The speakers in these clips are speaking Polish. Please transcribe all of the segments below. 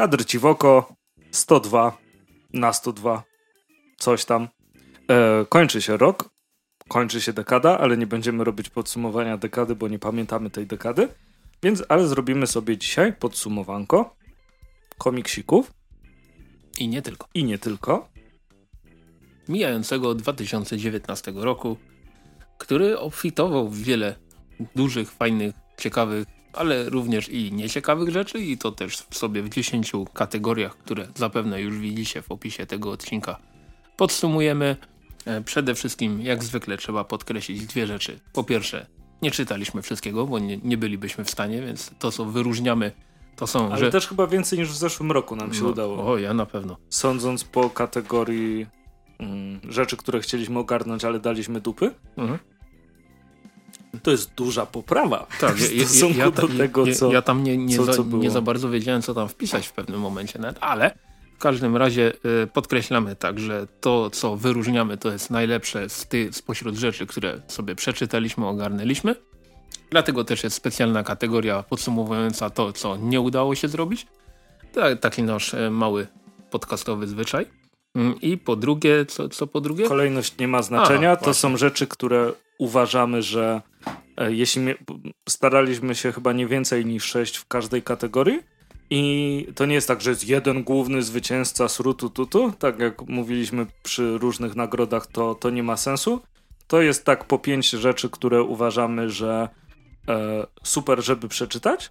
Kadr ci w oko 102 na 102, coś tam. E, kończy się rok, kończy się dekada, ale nie będziemy robić podsumowania dekady, bo nie pamiętamy tej dekady. Więc, ale zrobimy sobie dzisiaj podsumowanko komiksików. I nie tylko. I nie tylko. Mijającego 2019 roku, który obfitował w wiele dużych, fajnych, ciekawych, ale również i nieciekawych rzeczy i to też w sobie w 10 kategoriach, które zapewne już widzicie w opisie tego odcinka. Podsumujemy. E, przede wszystkim, jak zwykle, trzeba podkreślić dwie rzeczy. Po pierwsze, nie czytaliśmy wszystkiego, bo nie, nie bylibyśmy w stanie, więc to, co wyróżniamy, to są... Ale że... też chyba więcej niż w zeszłym roku nam się no, udało. O, ja na pewno. Sądząc po kategorii mm, rzeczy, które chcieliśmy ogarnąć, ale daliśmy dupy, mhm. To jest duża poprawa tak, w stosunku ja, ja, do tego, co Ja, ja tam nie, nie, co, za, co nie za bardzo wiedziałem, co tam wpisać w pewnym momencie nawet, ale w każdym razie y, podkreślamy tak, że to, co wyróżniamy, to jest najlepsze z ty, spośród rzeczy, które sobie przeczytaliśmy, ogarnęliśmy. Dlatego też jest specjalna kategoria podsumowująca to, co nie udało się zrobić. Tak, taki nasz y, mały podcastowy zwyczaj. Mm, I po drugie, co, co po drugie? Kolejność nie ma znaczenia. to są rzeczy, które uważamy, że e, jeśli staraliśmy się chyba nie więcej niż sześć w każdej kategorii, i to nie jest tak, że jest jeden główny zwycięzca srutu tutu, tak jak mówiliśmy przy różnych nagrodach, to, to nie ma sensu. To jest tak po pięć rzeczy, które uważamy, że e, super, żeby przeczytać.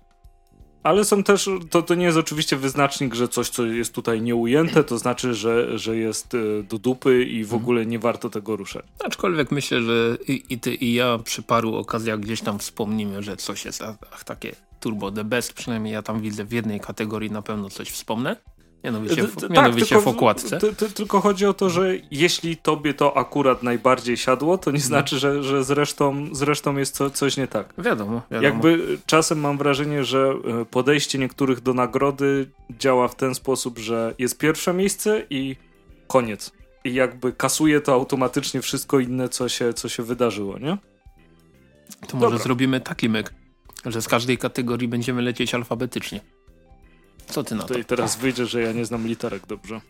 Ale są też, to, to nie jest oczywiście wyznacznik, że coś, co jest tutaj nieujęte, to znaczy, że, że jest e, do dupy i w mhm. ogóle nie warto tego ruszać. Aczkolwiek myślę, że i, i ty i ja przy paru okazjach gdzieś tam wspomnimy, że coś jest ach, takie turbo the best, przynajmniej ja tam widzę w jednej kategorii na pewno coś wspomnę. Mianowicie, w, tak, mianowicie tylko, w okładce. tylko chodzi o to, że jeśli tobie to akurat najbardziej siadło, to nie no. znaczy, że, że z, resztą, z resztą jest co, coś nie tak. Wiadomo, wiadomo. Jakby czasem mam wrażenie, że e, podejście niektórych do nagrody działa w ten sposób, że jest pierwsze miejsce i koniec. I jakby kasuje to automatycznie wszystko inne, co się, co się wydarzyło, nie? To może Dobra. zrobimy taki myk, że z każdej kategorii będziemy lecieć alfabetycznie. Co ty na to? I teraz wyjdzie, że ja nie znam literek dobrze.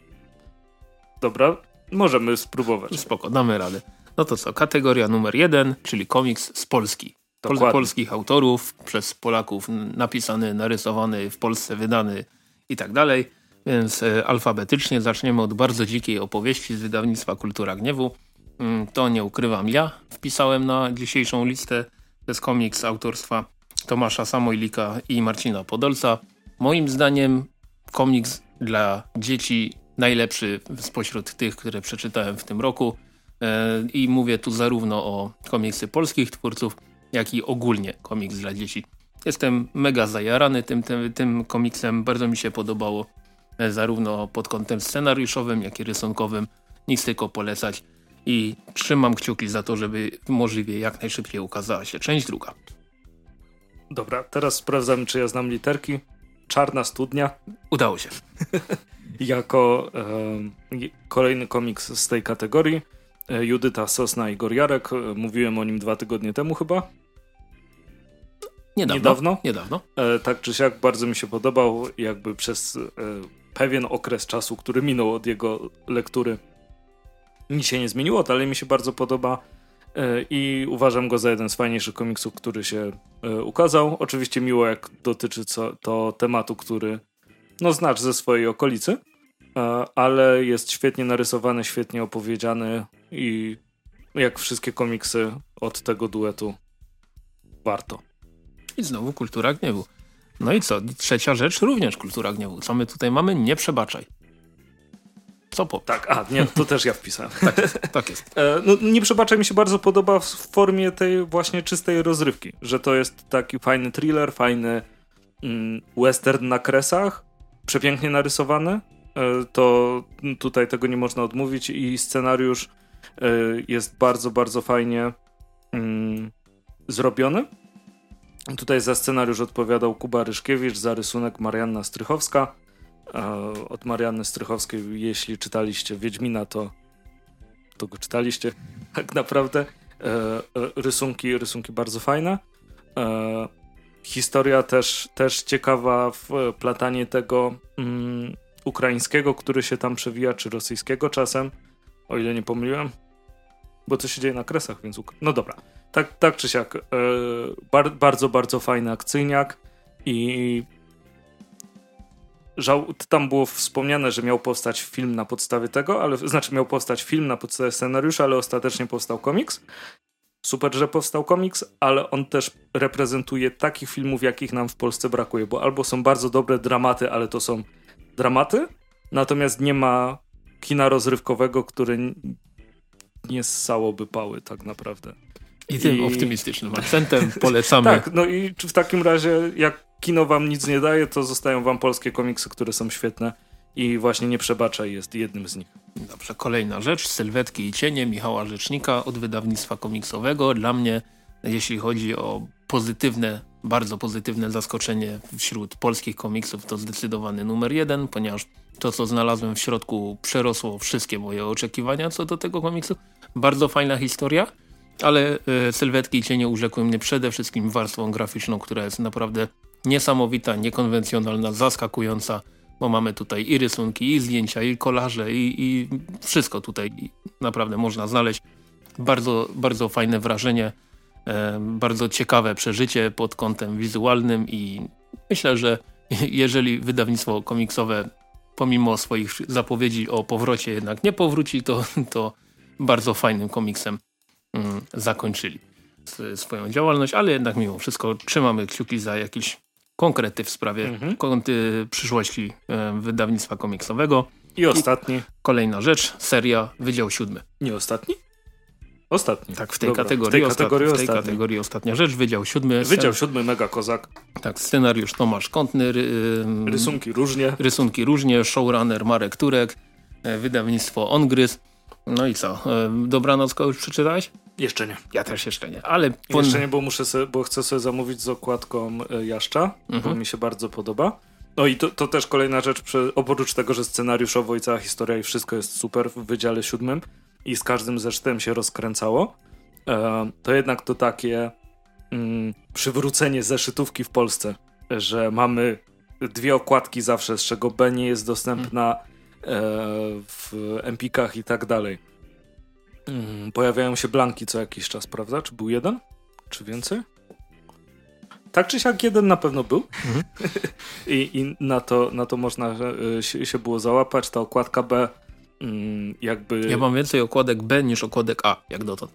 Dobra, możemy spróbować. Spoko, damy radę. No to co, kategoria numer jeden, czyli komiks z Polski. Pol polskich autorów, przez Polaków napisany, narysowany, w Polsce wydany i tak dalej. Więc e, alfabetycznie zaczniemy od bardzo dzikiej opowieści z wydawnictwa Kultura Gniewu. Mm, to nie ukrywam ja. Wpisałem na dzisiejszą listę. To jest komiks autorstwa Tomasza Samojlika i Marcina Podolca. Moim zdaniem komiks dla dzieci najlepszy spośród tych, które przeczytałem w tym roku. E, I mówię tu zarówno o komiksy polskich twórców, jak i ogólnie komiks dla dzieci. Jestem mega zajarany tym, tym, tym komiksem, bardzo mi się podobało e, zarówno pod kątem scenariuszowym, jak i rysunkowym. Nic tylko polecać i trzymam kciuki za to, żeby możliwie jak najszybciej ukazała się część druga. Dobra, teraz sprawdzam, czy ja znam literki. Czarna Studnia. Udało się. jako e, kolejny komiks z tej kategorii. Judyta Sosna i Goriarek. Mówiłem o nim dwa tygodnie temu chyba. Niedawno. Niedawno. Niedawno. E, tak czy siak bardzo mi się podobał. Jakby przez e, pewien okres czasu, który minął od jego lektury, nic się nie zmieniło, ale mi się bardzo podoba i uważam go za jeden z fajniejszych komiksów, który się e, ukazał. Oczywiście miło, jak dotyczy to tematu, który no znasz ze swojej okolicy, e, ale jest świetnie narysowany, świetnie opowiedziany i jak wszystkie komiksy od tego duetu warto. I znowu kultura gniewu. No i co? Trzecia rzecz, również kultura gniewu. Co my tutaj mamy? Nie przebaczaj. Tak, a nie, to też ja wpisałem. tak jest. Tak jest. E, no, nie przebaczaj mi się bardzo podoba w formie tej właśnie czystej rozrywki, że to jest taki fajny thriller, fajny mm, western na kresach, przepięknie narysowany. E, to tutaj tego nie można odmówić i scenariusz e, jest bardzo, bardzo fajnie mm, zrobiony. Tutaj za scenariusz odpowiadał Kuba Ryszkiewicz, za rysunek Marianna Strychowska od Marianny Strychowskiej. Jeśli czytaliście Wiedźmina, to, to go czytaliście. Tak naprawdę. E, e, rysunki, rysunki bardzo fajne. E, historia też, też ciekawa w platanie tego mm, ukraińskiego, który się tam przewija, czy rosyjskiego czasem, o ile nie pomyliłem, bo to się dzieje na kresach, więc... No dobra, tak, tak czy siak, bar, bardzo, bardzo fajny akcyjniak i żał, tam było wspomniane, że miał powstać film na podstawie tego, ale znaczy miał powstać film na podstawie scenariusza, ale ostatecznie powstał komiks. Super, że powstał komiks, ale on też reprezentuje takich filmów, jakich nam w Polsce brakuje, bo albo są bardzo dobre dramaty, ale to są dramaty, natomiast nie ma kina rozrywkowego, które nie ssałoby pały tak naprawdę. I tym I... optymistycznym akcentem polecamy. tak, no i w takim razie, jak kino wam nic nie daje, to zostają wam polskie komiksy, które są świetne i właśnie Nie Przebaczaj jest jednym z nich. Dobrze, kolejna rzecz, Sylwetki i Cienie Michała Rzecznika od wydawnictwa komiksowego. Dla mnie, jeśli chodzi o pozytywne, bardzo pozytywne zaskoczenie wśród polskich komiksów, to zdecydowany numer jeden, ponieważ to, co znalazłem w środku przerosło wszystkie moje oczekiwania co do tego komiksu. Bardzo fajna historia, ale y, Sylwetki i Cienie urzekły mnie przede wszystkim warstwą graficzną, która jest naprawdę niesamowita, niekonwencjonalna, zaskakująca, bo mamy tutaj i rysunki, i zdjęcia, i kolaże, i, i wszystko tutaj naprawdę można znaleźć. Bardzo, bardzo fajne wrażenie, e, bardzo ciekawe przeżycie pod kątem wizualnym i myślę, że jeżeli wydawnictwo komiksowe pomimo swoich zapowiedzi o powrocie jednak nie powróci, to, to bardzo fajnym komiksem mm, zakończyli swoją działalność, ale jednak mimo wszystko trzymamy kciuki za jakiś konkrety w sprawie mhm. przyszłości e, wydawnictwa komiksowego. I ostatni. I kolejna rzecz, seria Wydział Siódmy. Nie ostatni? Ostatni. Tak, w tej, Dobra, kategorii, w tej, kategorii, ostatni, w tej kategorii ostatnia rzecz, Wydział Siódmy. Wydział Siódmy, mega kozak. Tak, scenariusz Tomasz Kątny. Ry, rysunki różnie. Rysunki różnie, showrunner Marek Turek, e, wydawnictwo Ongryz. No i co? E, dobranoc kogoś przeczytałeś? Jeszcze nie. Ja też jeszcze nie, ale... Jeszcze nie, bo, muszę sobie, bo chcę sobie zamówić z okładką e, Jaszcza, mhm. bo mi się bardzo podoba. No i to, to też kolejna rzecz, przy, oprócz tego, że scenariuszowo i cała historia i wszystko jest super w Wydziale Siódmym i z każdym zeszytem się rozkręcało, e, to jednak to takie mm, przywrócenie zeszytówki w Polsce, że mamy dwie okładki zawsze, z czego B nie jest dostępna e, w Empikach i tak dalej Mm, pojawiają się blanki co jakiś czas, prawda? Czy był jeden? Czy więcej? Tak czy siak jeden na pewno był. Mhm. I, I, na, to, na to można y, się, się, było załapać. Ta okładka B mm, jakby... Ja mam więcej okładek B niż okładek A, jak dotąd.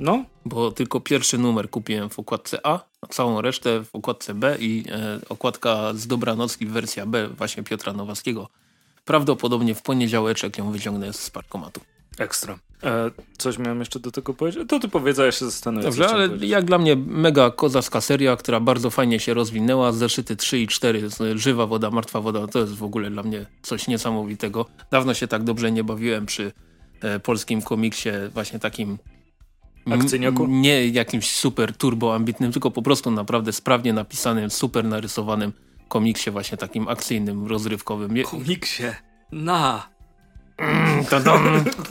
No. Bo tylko pierwszy numer kupiłem w okładce A, a całą resztę w okładce B i e, okładka z Dobranocki wersja B właśnie Piotra Nowackiego. Prawdopodobnie w poniedziałeczek ją wyciągnę z parkomatu. Ekstra. E, coś miałem jeszcze do tego powiedzieć? To ty powiedz, ja się zastanawiam. Dobrze, ale powiedzieć. jak dla mnie mega kozacka seria, która bardzo fajnie się rozwinęła. Zeszyty 3 i 4, żywa woda, martwa woda, to jest w ogóle dla mnie coś niesamowitego. Dawno się tak dobrze nie bawiłem przy e, polskim komiksie, właśnie takim Akcyjniaku? Nie jakimś super turbo ambitnym, tylko po prostu naprawdę sprawnie napisanym, super narysowanym komiksie, właśnie takim akcyjnym, rozrywkowym. Komiksie? Na!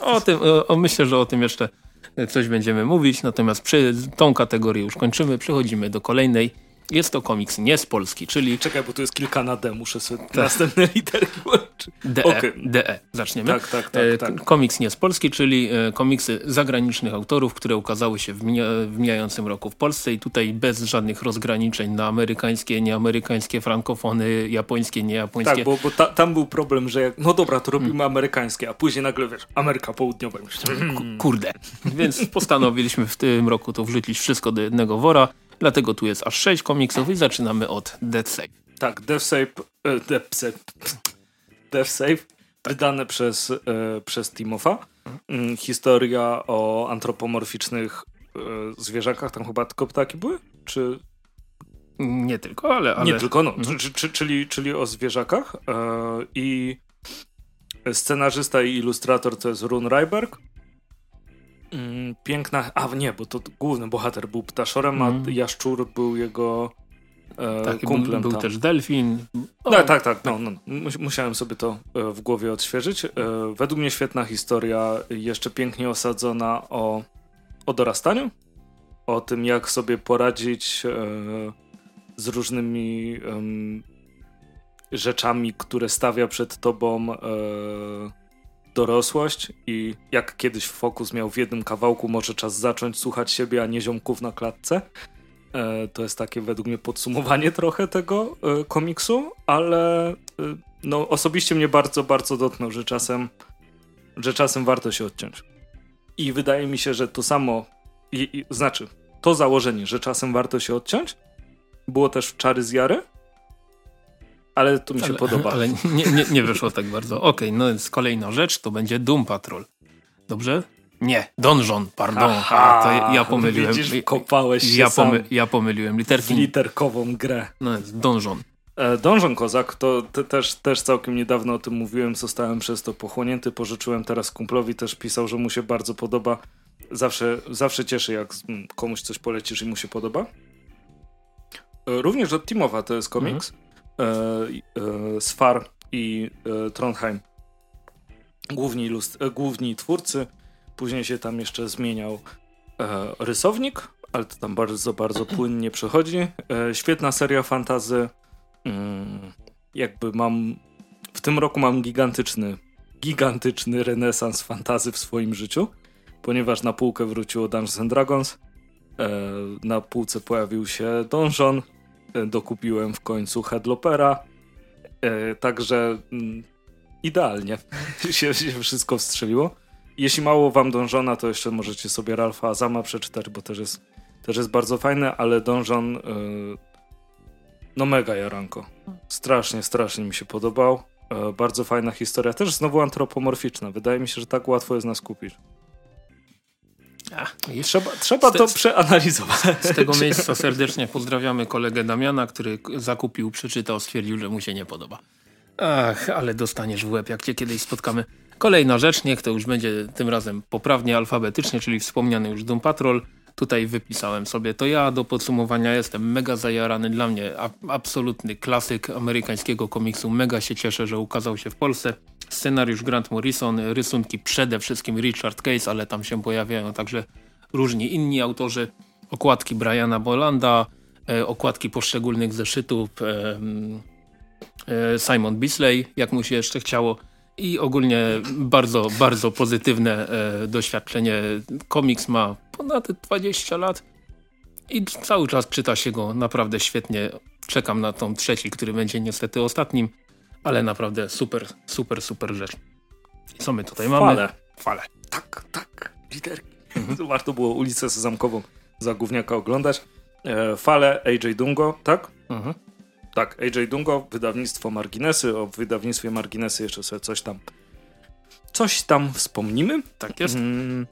O tym, o, myślę, że o tym jeszcze coś będziemy mówić, natomiast przy tą kategorię już kończymy, przechodzimy do kolejnej jest to komiks nie z Polski, czyli... Czekaj, bo tu jest kilka na D, muszę sobie tak. następne literki włączyć. DE, okay. DE, zaczniemy. Tak, tak, tak, e, tak. Komiks nie z Polski, czyli e, komiksy zagranicznych autorów, które ukazały się w, mija, w mijającym roku w Polsce i tutaj bez żadnych rozgraniczeń na amerykańskie, nieamerykańskie, frankofony, japońskie, niejapońskie. Tak, bo, bo ta, tam był problem, że jak, no dobra, to robimy hmm. amerykańskie, a później nagle, wiesz, Ameryka Południowa. Kurde. Więc postanowiliśmy w tym roku to wrzucić wszystko do jednego wora. Dlatego tu jest aż 6 komiksów i zaczynamy od Death Save. Tak, Death Save, e, Death Save, Death Save wydane przez, e, przez Timofa. Mm, historia o antropomorficznych e, zwierzakach, tam chyba tylko ptaki były? Czy... Nie tylko, ale... ale... Nie tylko, no, mhm. czyli, czyli o zwierzakach e, i scenarzysta i ilustrator to jest Run Ryberg. Mm, piękna. A nie, bo to główny bohater był ptaszorem, mm. a mhm. jaszczur był jego e, tak, kumplem. Był, był też delfin. No, tak, tak, tak. No, no. Musiałem sobie to e, w głowie odświeżyć. E, według mnie świetna historia, jeszcze pięknie osadzona o, o dorastaniu, o tym, jak sobie poradzić e, z różnymi rzeczami, które stawia przed tobą e, dorosłość i jak kiedyś Fokus miał w jednym kawałku, może czas zacząć słuchać siebie, a nie ziomków na klatce. E, to jest takie według mnie podsumowanie trochę tego e, komiksu, ale e, no, osobiście mnie bardzo, bardzo dotknął, że czasem, że czasem warto się odciąć. I wydaje mi się, że to samo, i, i, znaczy to założenie, że czasem warto się odciąć, było też w Czary z Jary, ale to mi się ale, podoba. Ale nie, nie, nie wyszło tak bardzo. Okej, okay, no więc kolejna rzecz to będzie Doom Patrol. Dobrze? Nie, Donjon, pardon. Aha, to ja pomyliłem. Widzisz, kopałeś się ja, pomy ja pomyliłem literki. Literkową grę. No jest Donjon. E, Donjon Kozak, to te, też, też całkiem niedawno o tym mówiłem, zostałem przez to pochłonięty, pożyczyłem teraz kumplowi, też pisał, że mu się bardzo podoba. Zawsze, zawsze cieszy, jak komuś coś polecisz i mu się podoba. E, również od Timowa to jest komiks. Mhm. E, e, Sfar i e, Trondheim. Główni, główni twórcy. Później się tam jeszcze zmieniał rysownik, ale to tam bardzo, bardzo płynnie przechodzi. świetna seria fantazy Mm, jakby mam. W tym roku mam gigantyczny, gigantyczny renesans fantazy w swoim życiu, ponieważ na półkę wróciło Dungeons and Dragons. Na półce pojawił się Donjon. E, dokupiłem w końcu Headlopera. E, także mm, idealnie się, się wszystko wstrzeliło. Jeśli mało wam Donżona, to jeszcze możecie sobie Ralfa Azama przeczytać, bo też jest, też jest bardzo fajne, ale Donżon no mega jaranko. Strasznie, strasznie mi się podobał. E, bardzo fajna historia, też znowu antropomorficzna. Wydaje mi się, że tak łatwo jest nas kupić. Trzeba trzeba to przeanalizować. Z tego miejsca serdecznie pozdrawiamy kolegę Damiana, który zakupił, przeczytał, stwierdził, że mu się nie podoba. Ach, ale dostaniesz w łeb, jak cię kiedyś spotkamy. Kolejna rzecz, niech to już będzie tym razem poprawnie alfabetycznie, czyli wspomniany już Doom Patrol. Tutaj wypisałem sobie to ja. Do podsumowania jestem mega zajarany. Dla mnie absolutny klasyk amerykańskiego komiksu. Mega się cieszę, że ukazał się w Polsce. Scenariusz Grant Morrison, rysunki przede wszystkim Richard Case, ale tam się pojawiają także różni inni autorzy. Okładki Briana Bolanda, e, okładki poszczególnych zeszytów e, e, Simon Bisley, jak mu się jeszcze chciało i ogólnie bardzo, bardzo pozytywne doświadczenie. Komiks ma ponad 20 lat i cały czas czyta się go naprawdę świetnie. Czekam na tą trzeci, który będzie niestety ostatnim, ale naprawdę super, super, super rzecz. I co my tutaj mamy? Fale. Fale. Tak, tak, literki. Mhm. Warto było ulicę Sezamkową za gówniaka oglądać. E, fale AJ Dungo, tak? Mhm. Tak, AJ Dungo, wydawnictwo Marginesy. O wydawnictwie Marginesy jeszcze sobie coś tam coś tam wspomnimy. Tak jest. Mm,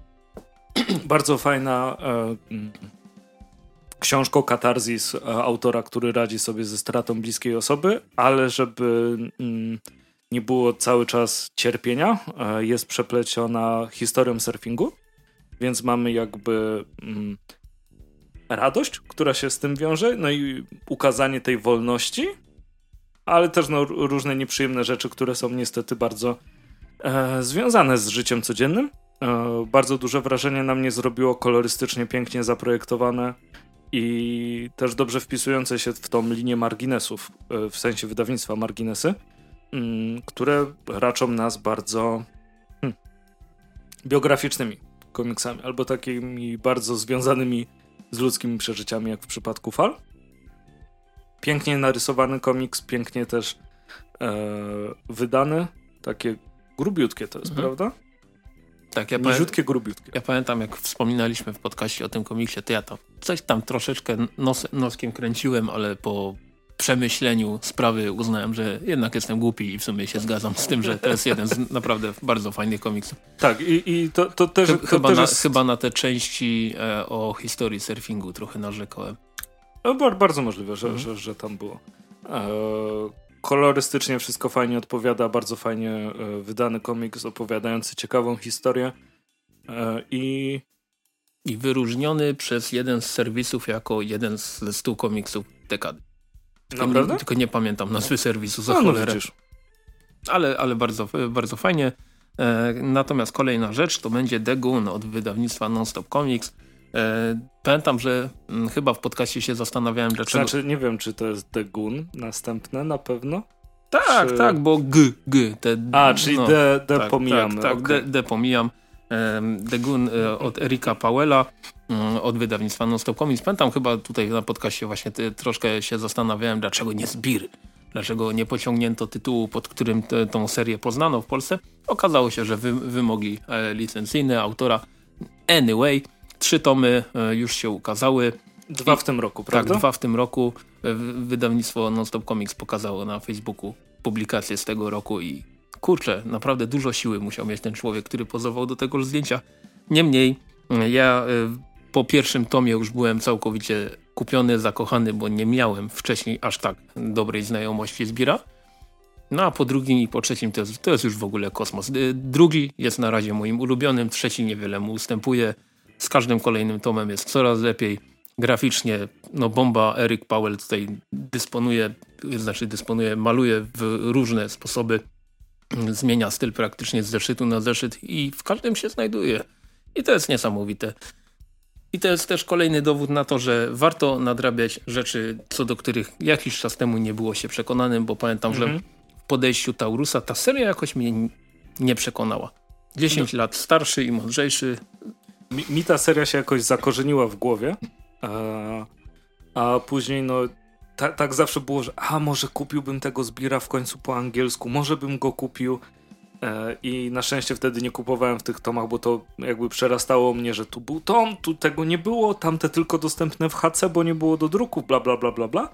bardzo fajna e, książka Katarzis e, autora, który radzi sobie ze stratą bliskiej osoby, ale żeby mm, nie było cały czas cierpienia, e, jest przepleciona historią surfingu, więc mamy jakby mm, radość, która się z tym wiąże, no i ukazanie tej wolności, ale też no, różne nieprzyjemne rzeczy, które są niestety bardzo e, związane z życiem codziennym. E, bardzo duże wrażenie na mnie zrobiło kolorystycznie, pięknie zaprojektowane i też dobrze wpisujące się w tą linię marginesów, e, w sensie wydawnictwa marginesy, mm, które raczą nas bardzo hmm, biograficznymi komiksami, albo takimi bardzo związanymi z ludzkimi przeżyciami, jak w przypadku Fal. Pięknie narysowany komiks, pięknie też e, wydany, takie grubiutkie to jest, mhm. prawda? Tak, ja Niziutkie, grubiutkie. Ja pamiętam, jak wspominaliśmy w podcaście o tym komiksie, to ja tam coś tam troszeczkę nos, noskiem kręciłem, ale po przemyśleniu sprawy uznałem, że jednak jestem głupi i w sumie się zgadzam z tym, że to jest jeden z naprawdę bardzo fajnych komiksów. Tak i, i to, to też... Ch chyba, też na, jest... chyba na te części e, o historii surfingu trochę narzekałem. No, bardzo możliwe, że, mhm. że, że, tam było. E, kolorystycznie wszystko fajnie odpowiada, bardzo fajnie e, wydany komiks opowiadający ciekawą historię e, i... I wyróżniony przez jeden z serwisów jako jeden z stu komiksów dekady. Tylko Naprawdę? Nie, tylko nie pamiętam nazwy serwisu za no, no cholerę. No ale, ale bardzo, bardzo fajnie. E, natomiast kolejna rzecz to będzie The Goon od wydawnictwa Nonstop Comics. E, pamiętam, że m, chyba w podcaście się zastanawiałem, dlaczego... Znaczy, nie wiem, czy to jest The Gun następne na pewno? Tak, czy... tak, bo G, G. Te, A, czyli no, D, D tak, pomijamy. Tak, tak okay. D, D pomijam. The Gun e, od Erika Powella mm, od wydawnictwa Non Stop Comics. Pamiętam chyba tutaj na podcaście właśnie troszkę się zastanawiałem, dlaczego nie Zbir, dlaczego nie pociągnięto tytułu, pod którym te, tą serię poznano w Polsce. Okazało się, że wy, wymogi e, licencyjne autora Anyway, trzy tomy e, już się ukazały. Dwa w tym roku, prawda? Tak, dwa w tym roku. Wydawnictwo Non Stop Comics pokazało na Facebooku publikację z tego roku i kurczę, naprawdę dużo siły musiał mieć ten człowiek, który pozował do tego zdjęcia. Niemniej, ja y, po pierwszym tomie już byłem całkowicie kupiony, zakochany, bo nie miałem wcześniej aż tak dobrej znajomości Zbira. No a po drugim i po trzecim to jest, to jest już w ogóle kosmos. Drugi jest na razie moim ulubionym, trzeci niewiele mu ustępuje. Z każdym kolejnym tomem jest coraz lepiej. Graficznie, no bomba Eric Powell tutaj dysponuje, znaczy dysponuje, maluje w różne sposoby zmienia styl praktycznie z zeszytu na zeszyt i w każdym się znajduje. I to jest niesamowite. I to jest też kolejny dowód na to, że warto nadrabiać rzeczy, co do których jakiś czas temu nie było się przekonanym, bo pamiętam, że mhm. w podejściu Taurusa ta seria jakoś mnie nie przekonała. 10 no. lat starszy i mądrzejszy. Mi, ta seria się jakoś zakorzeniła w głowie, a, a później no ta, tak zawsze było, że a może kupiłbym tego zbira w końcu po angielsku, może bym go kupił. E, I na szczęście wtedy nie kupowałem w tych tomach, bo to jakby przerastało mnie, że tu był tom, tu tego nie było, tamte tylko dostępne w HC, bo nie było do druku, bla bla bla bla bla.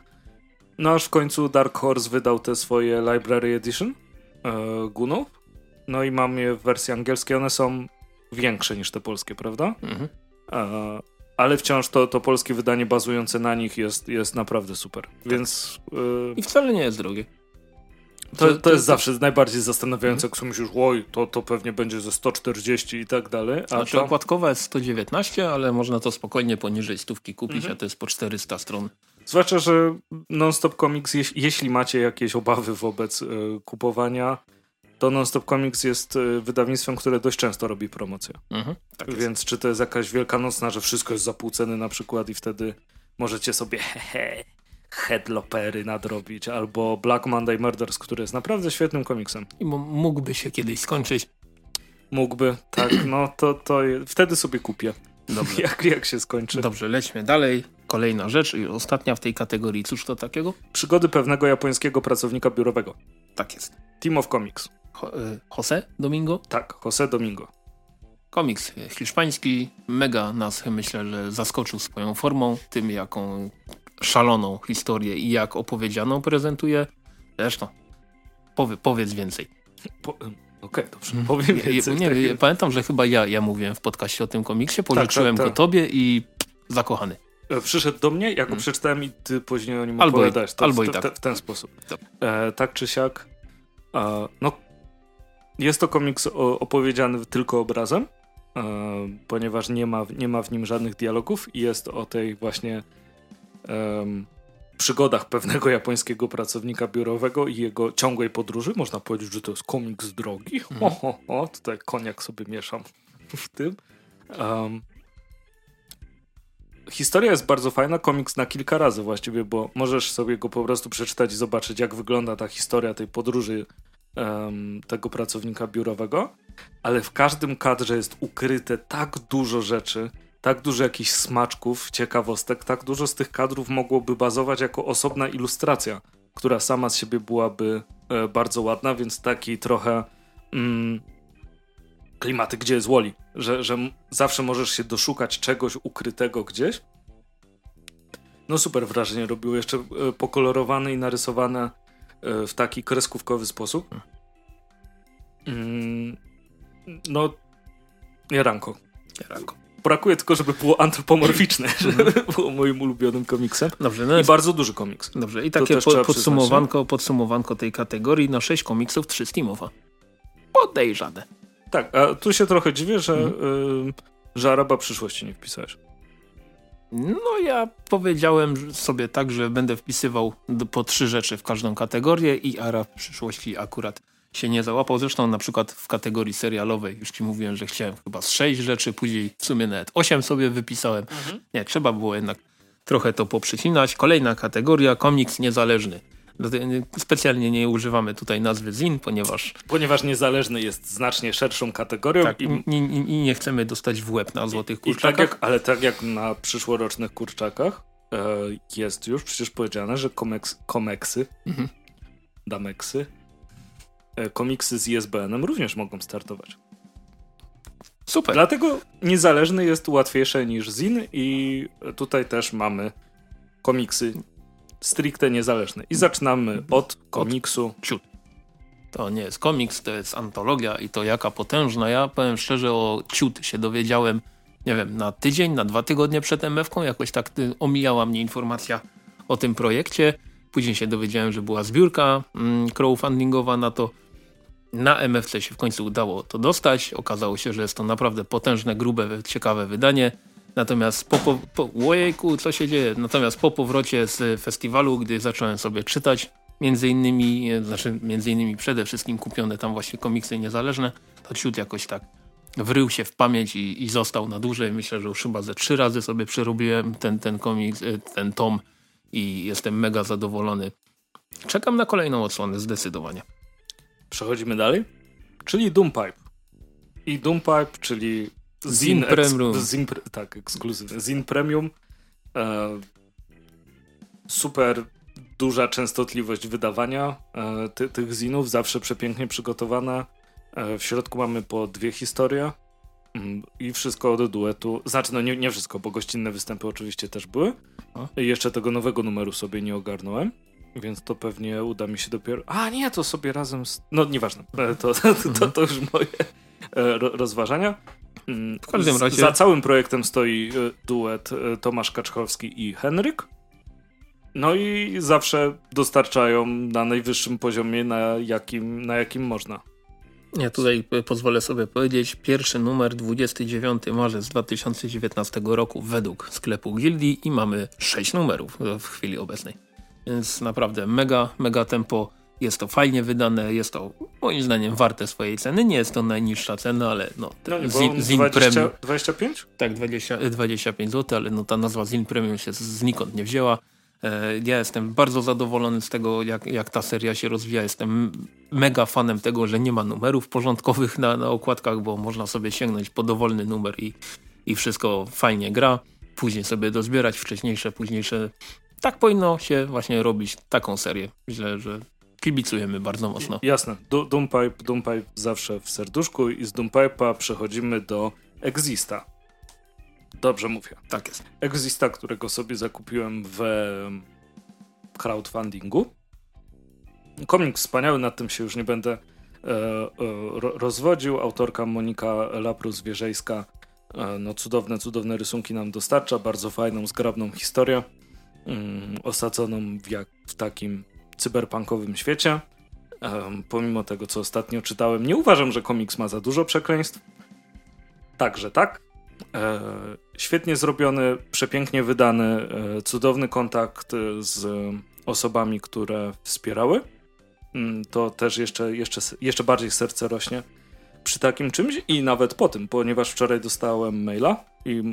No aż w końcu Dark Horse wydał te swoje Library Edition e, Gunów. No i mam je w wersji angielskiej, one są większe niż te polskie, prawda? Mhm. E, ale wciąż to, to polskie wydanie bazujące na nich jest, jest naprawdę super. Tak. Więc. Yy... I wcale nie jest drogie. To, to, to jest to... zawsze najbardziej zastanawiające, jak sobie myślisz, oj, to, to pewnie będzie ze 140 i tak dalej. A znaczy to... okładkowa jest 119, ale można to spokojnie poniżej stówki kupić, mhm. a to jest po 400 stron. Zwłaszcza, że Non-Stop Comics, jeśli macie jakieś obawy wobec y, kupowania, to Nonstop Comics jest y, wydawnictwem, które dość często robi promocję. Mhm, tak Więc czy to jest jakaś wielkanocna, że wszystko jest za pół ceny na przykład i wtedy możecie sobie hehe, headlopery nadrobić, albo Black Monday Murders, który jest naprawdę świetnym komiksem. I mógłby się kiedyś skończyć. Mógłby, tak, no to, to wtedy sobie kupię. Dobrze. jak, jak się skończy. Dobrze, lećmy dalej. Kolejna rzecz i ostatnia w tej kategorii. Cóż to takiego? Przygody pewnego japońskiego pracownika biurowego. Tak jest. Team of Comics. Y, Jose Domingo? Tak, Jose Domingo. Komiks hiszpański, mega nas myślę, że zaskoczył swoją formą, tym jaką szaloną historię i jak opowiedzianą prezentuje. Zresztą, powie, powiedz więcej. Po, Okej, okay, dobrze, mhm. powiem więcej. Nie, nie, pamiętam, że chyba ja, ja mówiłem w podcaście o tym komiksie, pożyczyłem tak, tak, tak. go tobie i zakochany. E, przyszedł do mnie, jak go hmm. przeczytałem i ty później o nim albo opowiadałeś. To, albo w, i tak. w ten sposób. E, tak czy siak, e, no jest to komiks opowiedziany tylko obrazem, e, ponieważ nie ma, nie ma w nim żadnych dialogów i jest o tej właśnie przygodach pewnego japońskiego pracownika biurowego i jego ciągłej podróży. Można powiedzieć, że to jest komiks drogi. Mhm. O, o, o, tutaj koniak sobie mieszam w tym. Um, historia jest bardzo fajna, komiks na kilka razy właściwie, bo możesz sobie go po prostu przeczytać i zobaczyć, jak wygląda ta historia tej podróży um, tego pracownika biurowego, ale w każdym kadrze jest ukryte tak dużo rzeczy, tak dużo jakichś smaczków, ciekawostek, tak dużo z tych kadrów mogłoby bazować jako osobna ilustracja, która sama z siebie byłaby e, bardzo ładna, więc taki trochę mm, klimaty, gdzie jest Woli, że, że zawsze możesz się doszukać czegoś ukrytego gdzieś. No super wrażenie robiło, jeszcze e, pokolorowane i narysowane w taki kreskówkowy sposób. Mm, no, Jaranko. Jaranko. Brakuje tylko, żeby było antropomorficzne, żeby mhm. było moim ulubionym komiksem. Dobrze, no I bardzo duży komiks. Dobrze, i takie po, podsumowanko, podsumowanko tej kategorii na 6 komiksów, 3 Steamowa. Podejrzane. Tak, a tu się trochę dziwię, że, mhm. y, że Araba przyszłości nie wpisałeś. No ja powiedziałem sobie tak, że będę wpisywał po trzy rzeczy w każdą kategorię i Ara w przyszłości akurat się nie załapał. Zresztą na przykład w kategorii serialowej już ci mówiłem, że chciałem chyba z sześć rzeczy, później w sumie nawet osiem sobie wypisałem. Mhm. Nie, trzeba było jednak trochę to poprzecinać. Kolejna kategoria, komiks niezależny. Specjalnie nie używamy tutaj nazwy ZIN, ponieważ... Ponieważ niezależny jest znacznie szerszą kategorią. Tak, i, i, i nie chcemy dostać w łeb na złotych kurczakach. Tak jak, ale tak jak na przyszłorocznych kurczakach e, jest już przecież powiedziane, że komeks, komeksy, mhm. dameksy, e, komiksy z ISBN-em również mogą startować. Super. Dlatego niezależny jest łatwiejsze niż ZIN i tutaj też mamy komiksy stricte niezależne. I zaczynamy od komiksu. Ciut. To nie jest komiks, to jest antologia i to jaka potężna. Ja powiem szczerze o Ciut się dowiedziałem, nie wiem, na tydzień, na dwa tygodnie przed MF-ką. Jakoś tak y, omijała mnie informacja o tym projekcie. Później się dowiedziałem, że była zbiórka mm, crowdfundingowa na to. Na MFC się w końcu udało to dostać. Okazało się, że jest to naprawdę potężne, grube, ciekawe wydanie. Natomiast po, po, po ojejku, co się dzieje? Natomiast po powrocie z festiwalu, gdy zacząłem sobie czytać, między innymi, znaczy między innymi przede wszystkim kupione tam właśnie komiksy niezależne, to ciut jakoś tak wrył się w pamięć i, i został na dłużej. Myślę, że już chyba ze trzy razy sobie przerobiłem ten, ten komiks, e, ten tom i jestem mega zadowolony. Czekam na kolejną odsłonę zdecydowanie. Przechodzimy dalej, czyli Doompipe. I Doompipe, czyli Zin, Premium. Zin, tak, ekskluzywny. Zin Premium. E, super duża częstotliwość wydawania e, ty, tych zinów, zawsze przepięknie przygotowana. E, w środku mamy po dwie historie mm, i wszystko od duetu. Znaczy, no nie, nie wszystko, bo gościnne występy oczywiście też były. I jeszcze tego nowego numeru sobie nie ogarnąłem. Więc to pewnie uda mi się dopiero. A nie, to sobie razem. Z... No nieważne. E, to, to, to, to już moje e, rozważania. W każdym razie... Za całym projektem stoi e, duet e, Tomasz Kaczkowski i Henryk. No i zawsze dostarczają na najwyższym poziomie, na jakim, na jakim można. Ja tutaj pozwolę sobie powiedzieć, pierwszy numer 29 marzec 2019 roku według sklepu Gildii i mamy 6 numerów w chwili obecnej. Więc naprawdę mega, mega tempo jest to fajnie wydane, jest to moim zdaniem warte swojej ceny. Nie jest to najniższa cena, ale no, no Zin, Zin 20, Premium. 25? Tak, 20, 25 zł, ale no, ta nazwa Zin Premium się znikąd nie wzięła. E, ja jestem bardzo zadowolony z tego, jak, jak ta seria się rozwija. Jestem mega fanem tego, że nie ma numerów porządkowych na, na okładkach, bo można sobie sięgnąć po dowolny numer i, i wszystko fajnie gra. Później sobie dozbierać wcześniejsze, późniejsze. Tak powinno się właśnie robić taką serię. Myślę, że kibicujemy bardzo mocno. Jasne. Doompipe, Doompipe zawsze w serduszku i z Doompipe'a przechodzimy do Exista. Dobrze mówię. Tak jest. Exista, którego sobie zakupiłem w crowdfundingu. Komiks wspaniały, nad tym się już nie będę e, e, rozwodził. Autorka Monika Laprus-Wierzejska e, no cudowne, cudowne rysunki nam dostarcza, bardzo fajną, zgrabną historię, mm, osadzoną w, jak, w takim cyberpunkowym świecie. Um, pomimo tego, co ostatnio czytałem, nie uważam, że komiks ma za dużo przekleństw. Także tak. E, świetnie zrobiony, przepięknie wydany, e, cudowny kontakt z osobami, które wspierały. Mm, to też jeszcze, jeszcze, jeszcze bardziej serce rośnie przy takim czymś i nawet po tym, ponieważ wczoraj dostałem maila i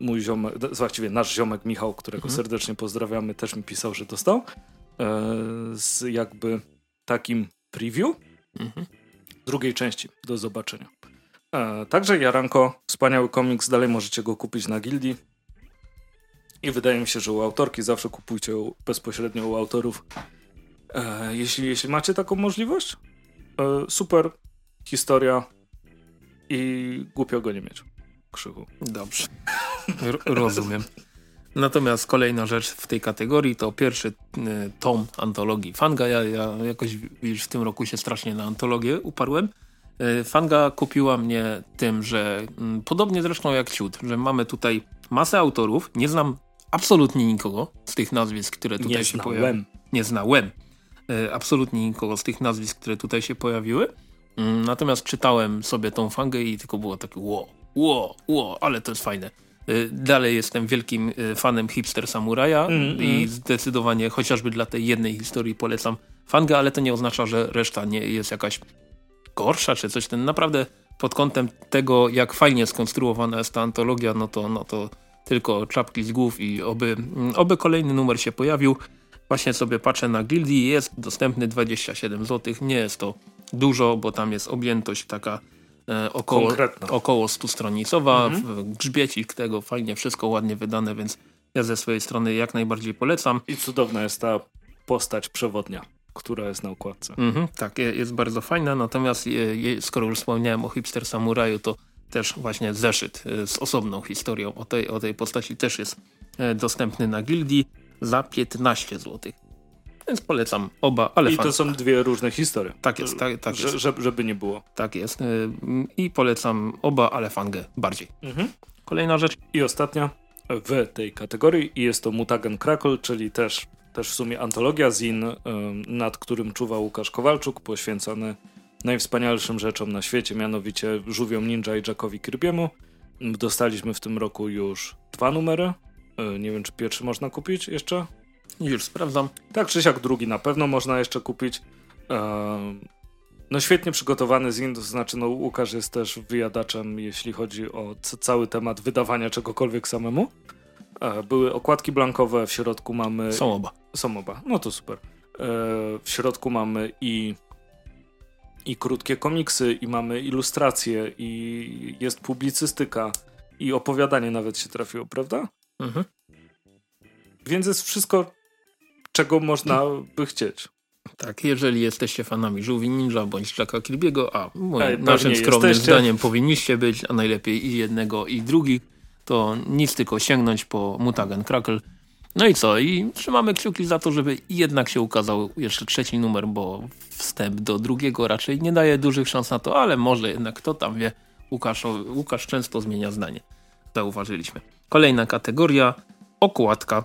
mój ziomek, właściwie nasz ziomek Michał, którego mhm. serdecznie pozdrawiamy, też mi pisał, że dostał. E, z jakby takim preview mhm. drugiej części do zobaczenia. E, także Jaranko, wspaniały komiks, dalej możecie go kupić na gildii. I wydaje mi się, że u autorki zawsze kupujcie bezpośrednio u autorów. E, jeśli, jeśli macie taką możliwość, super historia i głupio go nie mieć. Krzyku. Dobrze. R rozumiem. Natomiast kolejna rzecz w tej kategorii to pierwszy y, tom antologii Fanga. Ja, ja jakoś wiesz, w tym roku się strasznie na antologię uparłem. Y, Fanga kupiła mnie tym, że y, podobnie zresztą jak Ciut, że mamy tutaj masę autorów. Nie znam absolutnie nikogo z tych nazwisk, które tutaj nie się pojawiły. Nie znałem. Y, absolutnie nikogo z tych nazwisk, które tutaj się pojawiły. Mm, natomiast czytałem sobie tą fangę i tylko było takie ło, ło, ło, ale to jest fajne. Y, dalej jestem wielkim y, fanem Hipster Samuraja mm, i mm. zdecydowanie chociażby dla tej jednej historii polecam fangę, ale to nie oznacza, że reszta nie jest jakaś gorsza czy coś. Ten naprawdę pod kątem tego, jak fajnie skonstruowana jest ta antologia, no to, no to tylko czapki z głów i oby, mm, oby kolejny numer się pojawił. Właśnie sobie patrzę na Gildii, jest dostępny 27 zł, nie jest to dużo, bo tam jest objętość taka e, około, około 100 stronicowa, mhm. grzbiecik tego, fajnie, wszystko ładnie wydane, więc ja ze swojej strony jak najbardziej polecam. I cudowna jest ta postać przewodnia która jest na układce. Mhm, tak, jest bardzo fajna, natomiast skoro już wspomniałem o Hipster Samuraju, to też właśnie zeszyt e, z osobną historią o tej, o tej postaci też jest e, dostępny na gildii za 15 zł. Więc polecam oba, ale I to są dwie różne historie. Tak jest, tak, tak jest. żeby nie było. Tak jest. E, I polecam oba, ale fangę bardziej. Mhm. Kolejna rzecz. I ostatnia w tej kategorii i jest to Mutagen Crackle, czyli też, też w sumie antologia zin, nad którym czuwa Łukasz Kowalczuk, poświęcony najwspanialszym rzeczom na świecie, mianowicie Żółwiom Ninja i Jackowi Kirby'emu. Dostaliśmy w tym roku już dwa numery. E, nie wiem, czy pierwszy można kupić jeszcze? Już sprawdzam. Tak, czy siak drugi na pewno można jeszcze kupić. E, no świetnie przygotowany zin, to znaczy no Łukasz jest też wyjadaczem, jeśli chodzi o cały temat wydawania czegokolwiek samemu. E, były okładki blankowe, w środku mamy... Są oba. Są oba, no to super. W środku mamy i i krótkie komiksy, i mamy ilustracje, i jest publicystyka, i opowiadanie nawet się trafiło, prawda? Mhm. Więc jest wszystko, czego można by chcieć. Tak, jeżeli jesteście fanami Żółwi Ninja bądź Jacka Kirby'ego, a moim, naszym skromnym jesteście. zdaniem powinniście być, a najlepiej i jednego i drugi, to nic tylko sięgnąć po Mutagen Crackle no i co? I trzymamy kciuki za to, żeby jednak się ukazał jeszcze trzeci numer, bo wstęp do drugiego raczej nie daje dużych szans na to, ale może jednak kto tam wie. Łukasz, Łukasz często zmienia zdanie. Zauważyliśmy. Kolejna kategoria, okładka.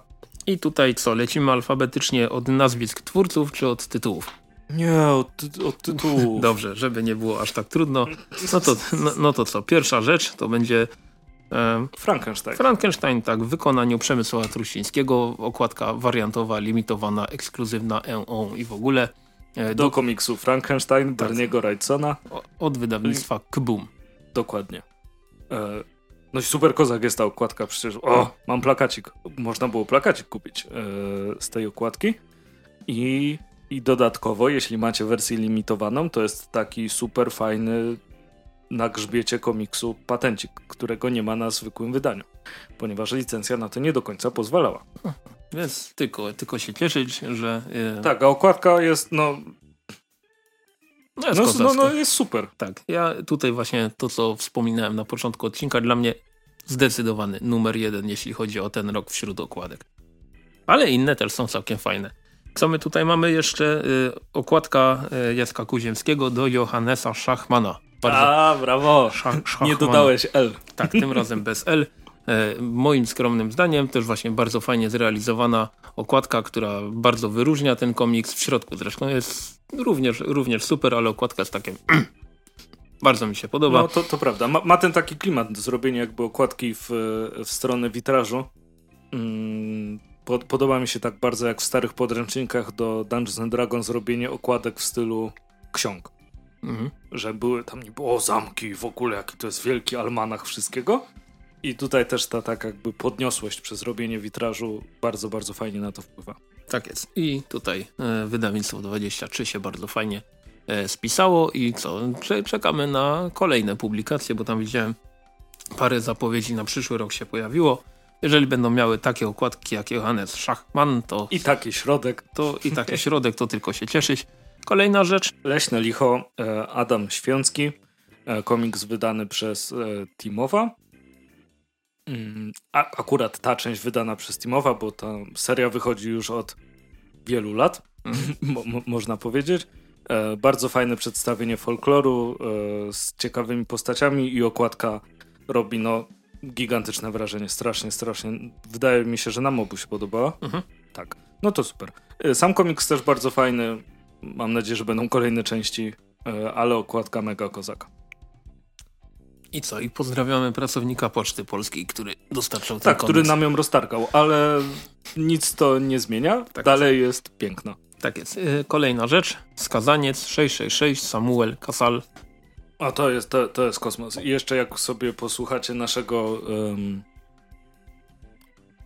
I tutaj co, lecimy alfabetycznie od nazwisk twórców czy od tytułów? Nie, od, ty od tytułów. Dobrze, żeby nie było aż tak trudno. No to, no, no to co, pierwsza rzecz to będzie Frankenstein. Frankenstein, tak, w wykonaniu Przemysława Truścińskiego, okładka wariantowa, limitowana, ekskluzywna, EO i w ogóle. E, do, do komiksu Frankenstein, tak. Berniego Wrightsona. Od wydawnictwa Kboom. Dokładnie. E, no i super kozak jest ta okładka, przecież o, mam plakacik. Można było plakacik kupić e, z tej okładki. I, I dodatkowo, jeśli macie wersję limitowaną, to jest taki super fajny na grzbiecie komiksu patencik, którego nie ma na zwykłym wydaniu, ponieważ licencja na to nie do końca pozwalała. Więc tylko, tylko się cieszyć, że... E... Tak, a okładka jest, no... No jest, no, no, no jest super. Tak, ja tutaj właśnie to, co wspominałem na początku odcinka, dla mnie zdecydowany numer jeden, jeśli chodzi o ten rok wśród okładek. Ale inne też są całkiem fajne. Co my tutaj mamy jeszcze? Y, okładka y, Jacka Kuziemskiego do Johannesa Schachmana. Bardzo... A, brawo. Szach, Nie dodałeś L. Tak, tym razem bez L. E, moim skromnym zdaniem też właśnie bardzo fajnie zrealizowana okładka, która bardzo wyróżnia ten komiks. W środku zresztą jest również, również super, ale okładka jest takie... bardzo mi się podoba. No to, to prawda. Ma, ma, ten taki klimat do zrobienia jakby okładki w, w stronę witrażu. Mm, pod, podoba mi się tak bardzo jak w starych podręcznikach do Dungeons and Dragons zrobienie okładek w stylu ksiąg. Mhm. Że były tam nie było zamki w ogóle, jaki to jest wielki almanach wszystkiego. I tutaj też ta tak jakby podniosłość przez robienie witrażu bardzo, bardzo fajnie na to wpływa. Tak jest. I tutaj e, wydawnictwo 23 się bardzo fajnie e, spisało i co? Czekamy na kolejne publikacje, bo tam widziałem parę zapowiedzi na przyszły rok się pojawiło. Jeżeli będą miały takie okładki jak Johannes Schachman, to... I taki środek. To I taki środek, to tylko się cieszyć. Kolejna rzecz. Leśne licho, e, Adam Świącki, komiks wydany przez Timowa. Mm, a, akurat ta część wydana przez Timowa, bo ta seria wychodzi już od wielu lat, mm. mo, mo, można powiedzieć. Bardzo fajne przedstawienie folkloru z ciekawymi postaciami i okładka robi no gigantyczne wrażenie, strasznie, strasznie. Wydaje mi się, że nam obu się podobała. Mhm. Tak, no to super. Sam komiks też bardzo fajny, Mam nadzieję, że będą kolejne części, e, ale okładka mega kozaka. I co? I pozdrawiamy pracownika Poczty Polskiej, który dostarczał ten Tak, który nam ją roztargał, ale nic to nie zmienia. Tak Dalej jest piękno. Tak jest. Y, kolejna rzecz. Skazaniec 666 Samuel Casal. A to jest, to, to jest kosmos. I jeszcze jak sobie posłuchacie naszego um,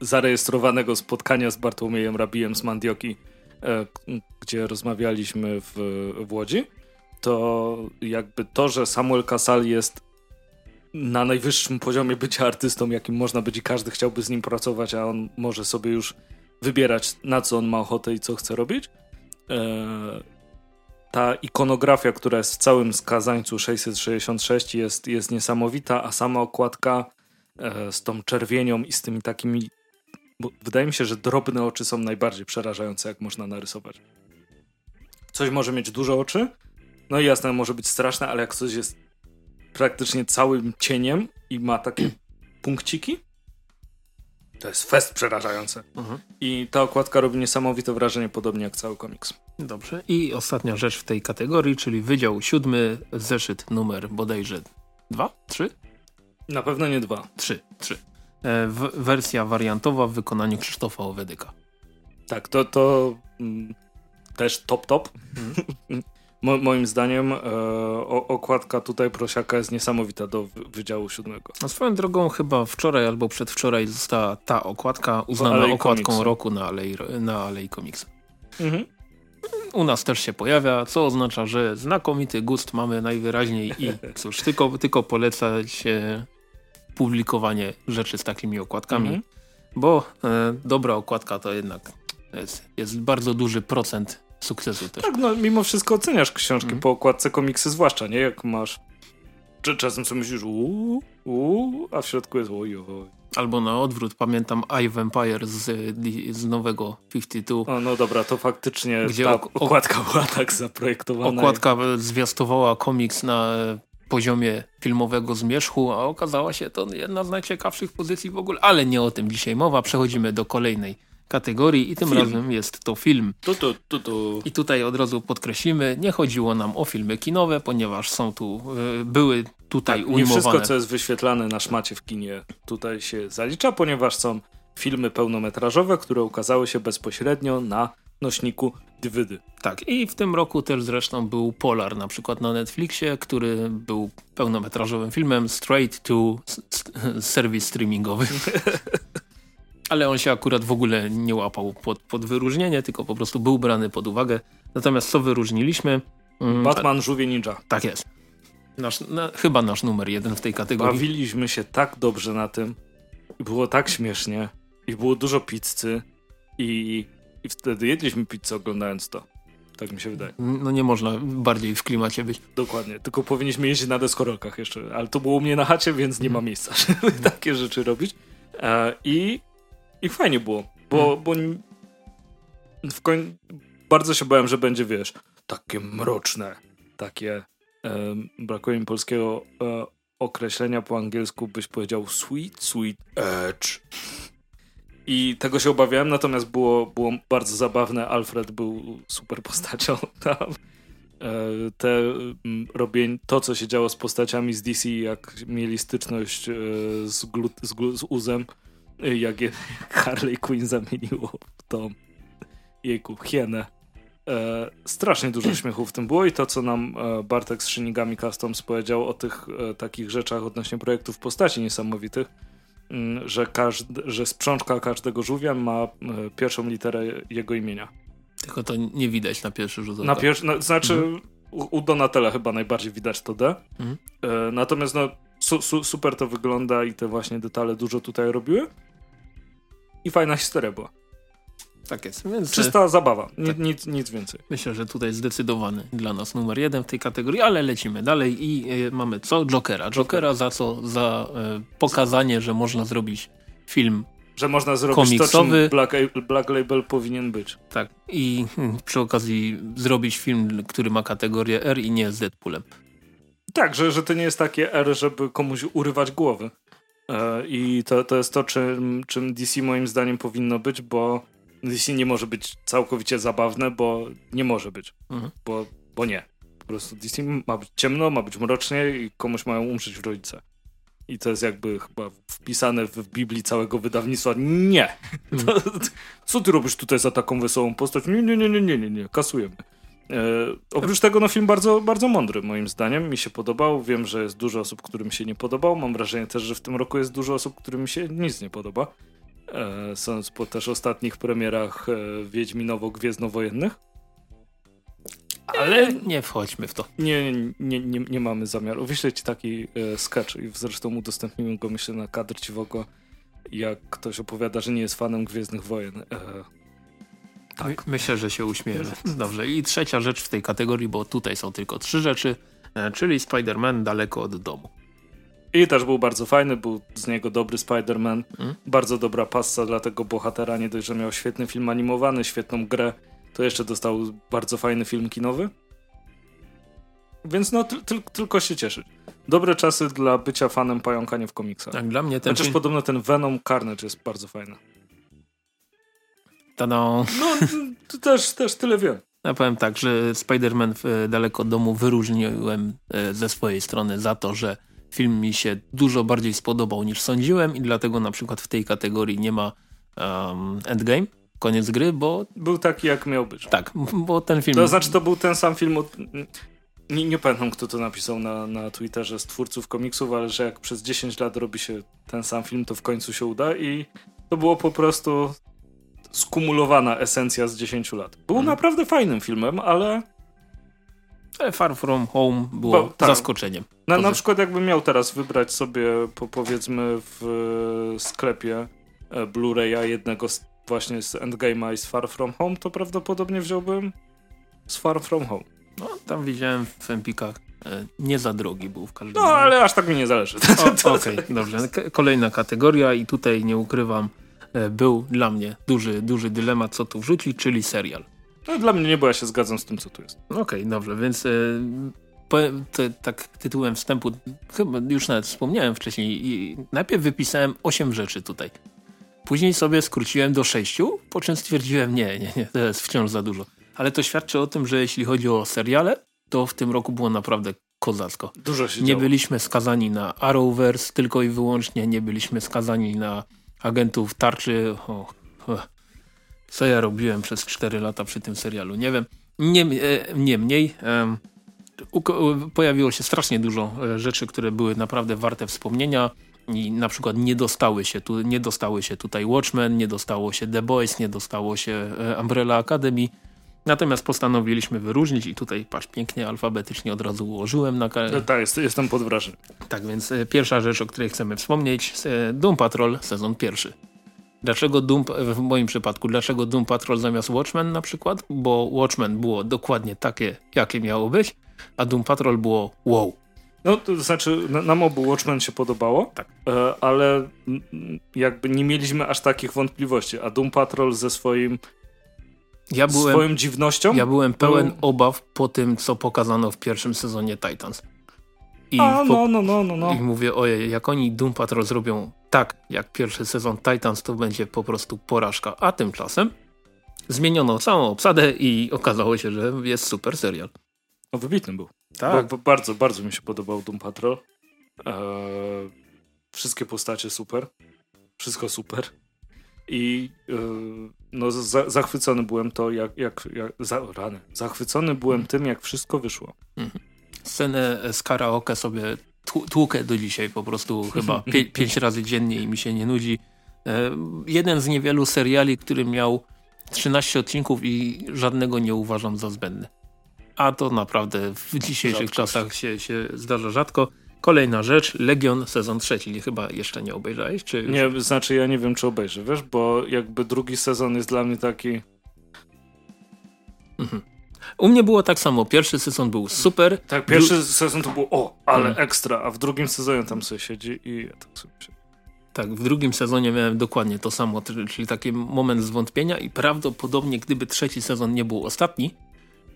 zarejestrowanego spotkania z Bartłomiejem Rabijem z Mandioki, e, gdzie rozmawialiśmy w, w Łodzi, to jakby to, że Samuel Casal jest na najwyższym poziomie bycia artystą, jakim można być i każdy chciałby z nim pracować, a on może sobie już wybierać, na co on ma ochotę i co chce robić. E, ta ikonografia, która jest w całym skazańcu 666 jest, jest niesamowita, a sama okładka e, z tą czerwienią i z tymi takimi bo wydaje mi się, że drobne oczy są najbardziej przerażające, jak można narysować. Coś może mieć dużo oczy, no i jasne, może być straszne, ale jak coś jest praktycznie całym cieniem i ma takie punkciki, to jest fest przerażające. Mhm. I ta okładka robi niesamowite wrażenie, podobnie jak cały komiks. Dobrze. I ostatnia rzecz w tej kategorii, czyli Wydział Siódmy, zeszyt numer bodajże dwa, trzy? Na pewno nie dwa. Trzy, trzy. E, wersja wariantowa w wykonaniu Krzysztofa Owedyka. Tak, to, to mm, też top top. Mm. Mo, moim zdaniem e, okładka tutaj prosiaka jest niesamowita do Wydziału Siódmego. A swoją drogą chyba wczoraj albo przedwczoraj została ta okładka uznana okładką komiksu. roku na Alei, na Alei Komiksu. Mhm. U nas też się pojawia, co oznacza, że znakomity gust mamy najwyraźniej i cóż, tylko, tylko polecać publikowanie rzeczy z takimi okładkami, mhm. bo e, dobra okładka to jednak jest, jest bardzo duży procent sukcesu też. Tak, no mimo wszystko oceniasz książki mhm. po okładce komiksy, zwłaszcza, nie? Jak masz czasem sobie myślisz uuu, uuu, a w środku jest oj, oj. Albo na odwrót, pamiętam I Vampire z, z nowego 52. O, no dobra, to faktycznie gdzie ta okładka była tak zaprojektowana. Okładka zwiastowała komiks na poziomie filmowego zmierzchu, a okazała się to jedna z najciekawszych pozycji w ogóle, ale nie o tym dzisiaj mowa. Przechodzimy do kolejnej kategorii i tym film. razem jest to film. Tu, tu, tu, tu. I tutaj od razu podkreślimy, nie chodziło nam o filmy kinowe, ponieważ są tu, y, były tutaj tak, ujmowane. Nie wszystko, co jest wyświetlane na szmacie w kinie tutaj się zalicza, ponieważ są filmy pełnometrażowe, które ukazały się bezpośrednio na nośniku DVD. Tak, i w tym roku też zresztą był Polar, na przykład na Netflixie, który był pełnometrażowym filmem straight to serwis streamingowy. Ale on się akurat w ogóle nie łapał pod, pod wyróżnienie, tylko po prostu był brany pod uwagę. Natomiast co wyróżniliśmy? Mm, Batman Żółwie Ninja. Tak jest. Nasz, na, chyba nasz numer jeden w tej kategorii. Bawiliśmy się tak dobrze na tym. Było tak śmiesznie. I było dużo pizzy. I i wtedy jedliśmy pizzę oglądając to. Tak mi się wydaje. No nie można bardziej w klimacie być. Dokładnie. Tylko powinniśmy jeździć na deskorolkach jeszcze. Ale to było u mnie na chacie, więc nie ma mhm. miejsca, żeby takie rzeczy robić. E, i, I fajnie było. Bo, hmm. bo w koń... bardzo się bałem, że będzie, wiesz, takie mroczne, takie... E, brakuje mi polskiego e, określenia po angielsku, byś powiedział sweet, sweet edge. I tego się obawiałem, natomiast było, było bardzo zabawne. Alfred był super postacią tam. E, te robień, to, co się działo z postaciami z DC, jak mieli styczność e, z, glut, z, z Uzem, jak je Harley Quinn zamieniło w tą jejku, hienę. E, strasznie dużo śmiechu w tym było i to, co nam Bartek z Shinigami Customs powiedział o tych e, takich rzeczach odnośnie projektów postaci niesamowitych, Mm, że, każdy, że sprzączka każdego żółwia ma e, pierwszą literę jego imienia. Tylko to nie widać na pierwszy rzut oka. Na pierwszy, no, znaczy mhm. u, u Donatella chyba najbardziej widać to D. Mhm. E, natomiast no, su, su, super to wygląda i te właśnie detale dużo tutaj robiły. I fajna historia była. Tak jest. Więc Czysta zabawa, tak. nic, nic więcej. Myślę, że tutaj zdecydowany dla nas numer jeden w tej kategorii, ale lecimy dalej i y, mamy co? Jokera. Jokera za co? Za y, pokazanie, że można zrobić film że można zrobić komiksowy. to, Black, Black Label powinien być. Tak. I hmm, przy okazji zrobić film, który ma kategorię R i nie z Deadpoolem. Tak, że, że to nie jest takie R, żeby komuś urywać głowy. E, I to, to jest to, czym, czym DC moim zdaniem powinno być, bo DC nie może być całkowicie zabawne, bo nie może być. Mhm. Bo, bo nie. Po prostu DC ma być ciemno, ma być mrocznie i komuś mają umrzeć w rodzice. I, to jest jakby chyba wpisane w Biblii całego wydawnictwa. Nie! To, co ty robisz tutaj za taką wesołą postać? Nie, nie, nie, nie, nie, nie, nie. kasujemy. E, oprócz tego, no film bardzo, bardzo mądry moim zdaniem. Mi się podobał. Wiem, że jest dużo osób, którym się nie podobał. Mam wrażenie też, że w tym roku jest dużo osób, którym się nic nie podoba. E, sądząc po też ostatnich premierach e, Wiedźminowo-Gwiezdnowojennych. Ale nie wchodźmy w to. Nie, nie, nie, nie mamy zamiaru. Wyślę ci taki e, sketch i zresztą udostępnimy go myślę na kadr ciwego, jak ktoś opowiada, że nie jest fanem Gwiezdnych Wojen. E, tak. Myślę, że się uśmiejemy. Dobrze. I trzecia rzecz w tej kategorii, bo tutaj są tylko trzy rzeczy, e, czyli Spider-Man daleko od domu. I też był bardzo fajny, był z niego dobry Spider-Man. Mm. Bardzo dobra passa dla tego bohatera. Nie dość, że miał świetny film animowany, świetną grę, to jeszcze dostał bardzo fajny film kinowy. Więc no, tylko się cieszyć. Dobre czasy dla bycia fanem pająkania w komiksach. Tak, dla mnie ten Chociaż film... podobno ten Venom Carnage jest bardzo fajny. No, to też, też tyle wiem. Ja powiem tak, że Spider-Man e, daleko od domu wyróżniłem e, ze swojej strony za to, że film mi się dużo bardziej spodobał niż sądziłem i dlatego na przykład w tej kategorii nie ma um, Endgame koniec gry, bo... Był taki, jak miał być. Tak, bo ten film... To znaczy, to był ten sam film od... Nie, nie pamiętam, kto to napisał na, na Twitterze z twórców komiksów, ale że jak przez 10 lat robi się ten sam film, to w końcu się uda i to było po prostu skumulowana esencja z 10 lat. Był hmm. naprawdę fajnym filmem, ale... Far From Home było Bo, tak. zaskoczeniem. Na, na przykład jakbym miał teraz wybrać sobie, po, powiedzmy, w sklepie e, Blu-raya jednego z właśnie z Endgame'a i z Far From Home, to prawdopodobnie wziąłbym z Far From Home. No, tam widziałem w Empikach e, nie za drogi był w każdym No, razie. ale aż tak mi nie zależy. Okej, okay, dobrze. Kolejna kategoria i tutaj nie ukrywam, e, był dla mnie duży, duży dylemat, co tu wrzucić, czyli serial. No, dla mnie nie, bo ja się zgadzam z tym, co tu jest. Okej, okay, dobrze, więc e, to, tak tytułem wstępu, chyba już nawet wspomniałem wcześniej, i najpierw wypisałem 8 rzeczy tutaj. Później sobie skróciłem do sześciu, po czym stwierdziłem, nie, nie, nie, to jest wciąż za dużo. Ale to świadczy o tym, że jeśli chodzi o seriale, to w tym roku było naprawdę kozacko. Dużo się Nie działo. byliśmy skazani na Arrowverse tylko i wyłącznie, nie byliśmy skazani na agentów tarczy. O, co ja robiłem przez 4 lata przy tym serialu, nie wiem. Niemniej, nie pojawiło się strasznie dużo e, rzeczy, które były naprawdę warte wspomnienia i na przykład nie dostały się, tu, nie dostały się tutaj Watchmen, nie dostało się The Boys, nie dostało się e, Umbrella Academy. Natomiast postanowiliśmy wyróżnić i tutaj patrz pięknie alfabetycznie od razu ułożyłem na no, Tak, jest, jestem pod wrażeniem. Tak więc e, pierwsza rzecz, o której chcemy wspomnieć, e, Doom Patrol sezon pierwszy. Dlaczego Doom, w moim przypadku, dlaczego Doom Patrol zamiast Watchmen na przykład? Bo Watchmen było dokładnie takie, jakie miało być, a Doom Patrol było wow. No, to znaczy, nam obu Watchmen się podobało, tak. E, ale jakby nie mieliśmy aż takich wątpliwości, a Doom Patrol ze swoim ja byłem, swoją dziwnością. Ja byłem pełen był... obaw po tym, co pokazano w pierwszym sezonie Titans. I a, no, no, no, no, no. I mówię, ojej, jak oni Doom Patrol zrobią tak, jak pierwszy sezon Titans, to będzie po prostu porażka. A tymczasem zmieniono całą obsadę i okazało się, że jest super serial. No, wybitny był. Tak. Bo, bo bardzo, bardzo mi się podobał Doom Patrol. Eee, wszystkie postacie super. Wszystko super. I e, no, za, zachwycony byłem to, jak, jak, jak za, rany. Zachwycony byłem mhm. tym, jak wszystko wyszło. Mhm. Scenę z karaoke sobie tłukę do dzisiaj po prostu chyba pie, pięć razy dziennie i mi się nie nudzi. E, jeden z niewielu seriali, który miał 13 odcinków i żadnego nie uważam za zbędny a to naprawdę w dzisiejszych czasach się, się zdarza rzadko. Kolejna rzecz, Legion sezon trzeci. Chyba jeszcze nie obejrzałeś? Czy Nie, znaczy ja nie wiem, czy obejrzę, wiesz, bo jakby drugi sezon jest dla mnie taki... Mhm. U mnie było tak samo. Pierwszy sezon był super. Tak, pierwszy Dru sezon to było o, ale mhm. ekstra, a w drugim sezonie tam sobie siedzi i ja tak sobie. Tak, w drugim sezonie miałem dokładnie to samo, czyli taki moment zwątpienia i prawdopodobnie gdyby trzeci sezon nie był ostatni,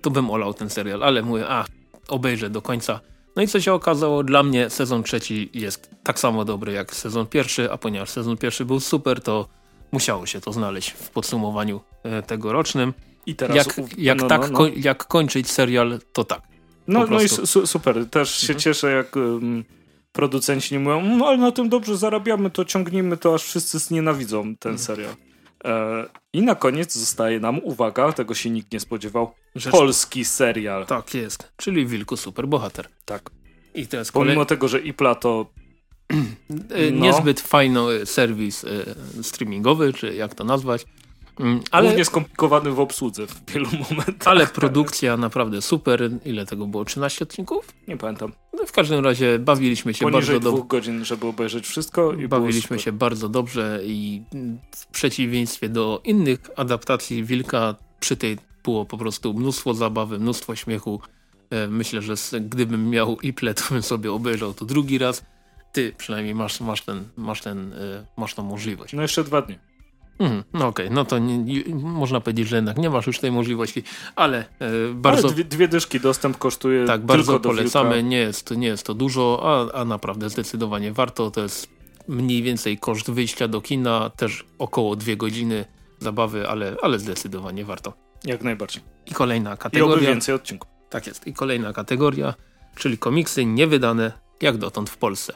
to bym olał ten serial, ale mówię, a obejrzę do końca. No i co się okazało, dla mnie sezon trzeci jest tak samo dobry jak sezon pierwszy, a ponieważ sezon pierwszy był super, to musiało się to znaleźć w podsumowaniu e, tegorocznym. I teraz jak, jak, no, tak, no, no. jak kończyć serial, to tak. No, no i su super. Też się mhm. cieszę, jak um, producenci nie mówią, no ale na tym dobrze zarabiamy, to ciągnijmy to, aż wszyscy znienawidzą ten mm. serial. E, I na koniec zostaje nam, uwaga, tego się nikt nie spodziewał, Rzecz... polski serial. Tak jest, czyli Wilku Superbohater. Tak. I to jest kolej... Pomimo tego, że IPLA to e, no. niezbyt fajny serwis e, streamingowy, czy jak to nazwać, ale, Głównie skomplikowany w obsłudze w wielu momentach. Ale produkcja naprawdę super. Ile tego było? 13 odcinków? Nie pamiętam. No w każdym razie bawiliśmy się Poniżej bardzo dobrze. dwóch godzin, żeby obejrzeć wszystko. I bawiliśmy się bardzo dobrze i w przeciwieństwie do innych adaptacji Wilka przy tej było po prostu mnóstwo zabawy, mnóstwo śmiechu. E, myślę, że gdybym miał Iple, to bym sobie obejrzał to drugi raz. Ty przynajmniej masz, masz, ten, masz, ten, e, masz tą możliwość. No jeszcze dwa dni. Mm, no okej, okay. no to nie, nie, można powiedzieć, że jednak nie masz już tej możliwości, ale e, bardzo... Ale dwie, dwie, dyszki dostęp kosztuje Tak, bardzo polecamy, nie jest, nie jest to dużo, a, a naprawdę zdecydowanie warto, to jest mniej więcej koszt wyjścia do kina, też około dwie godziny zabawy, ale, ale zdecydowanie warto. Jak najbardziej. I kolejna kategoria. I więcej odcinków. Tak jest. I kolejna kategoria, czyli komiksy niewydane jak dotąd w Polsce.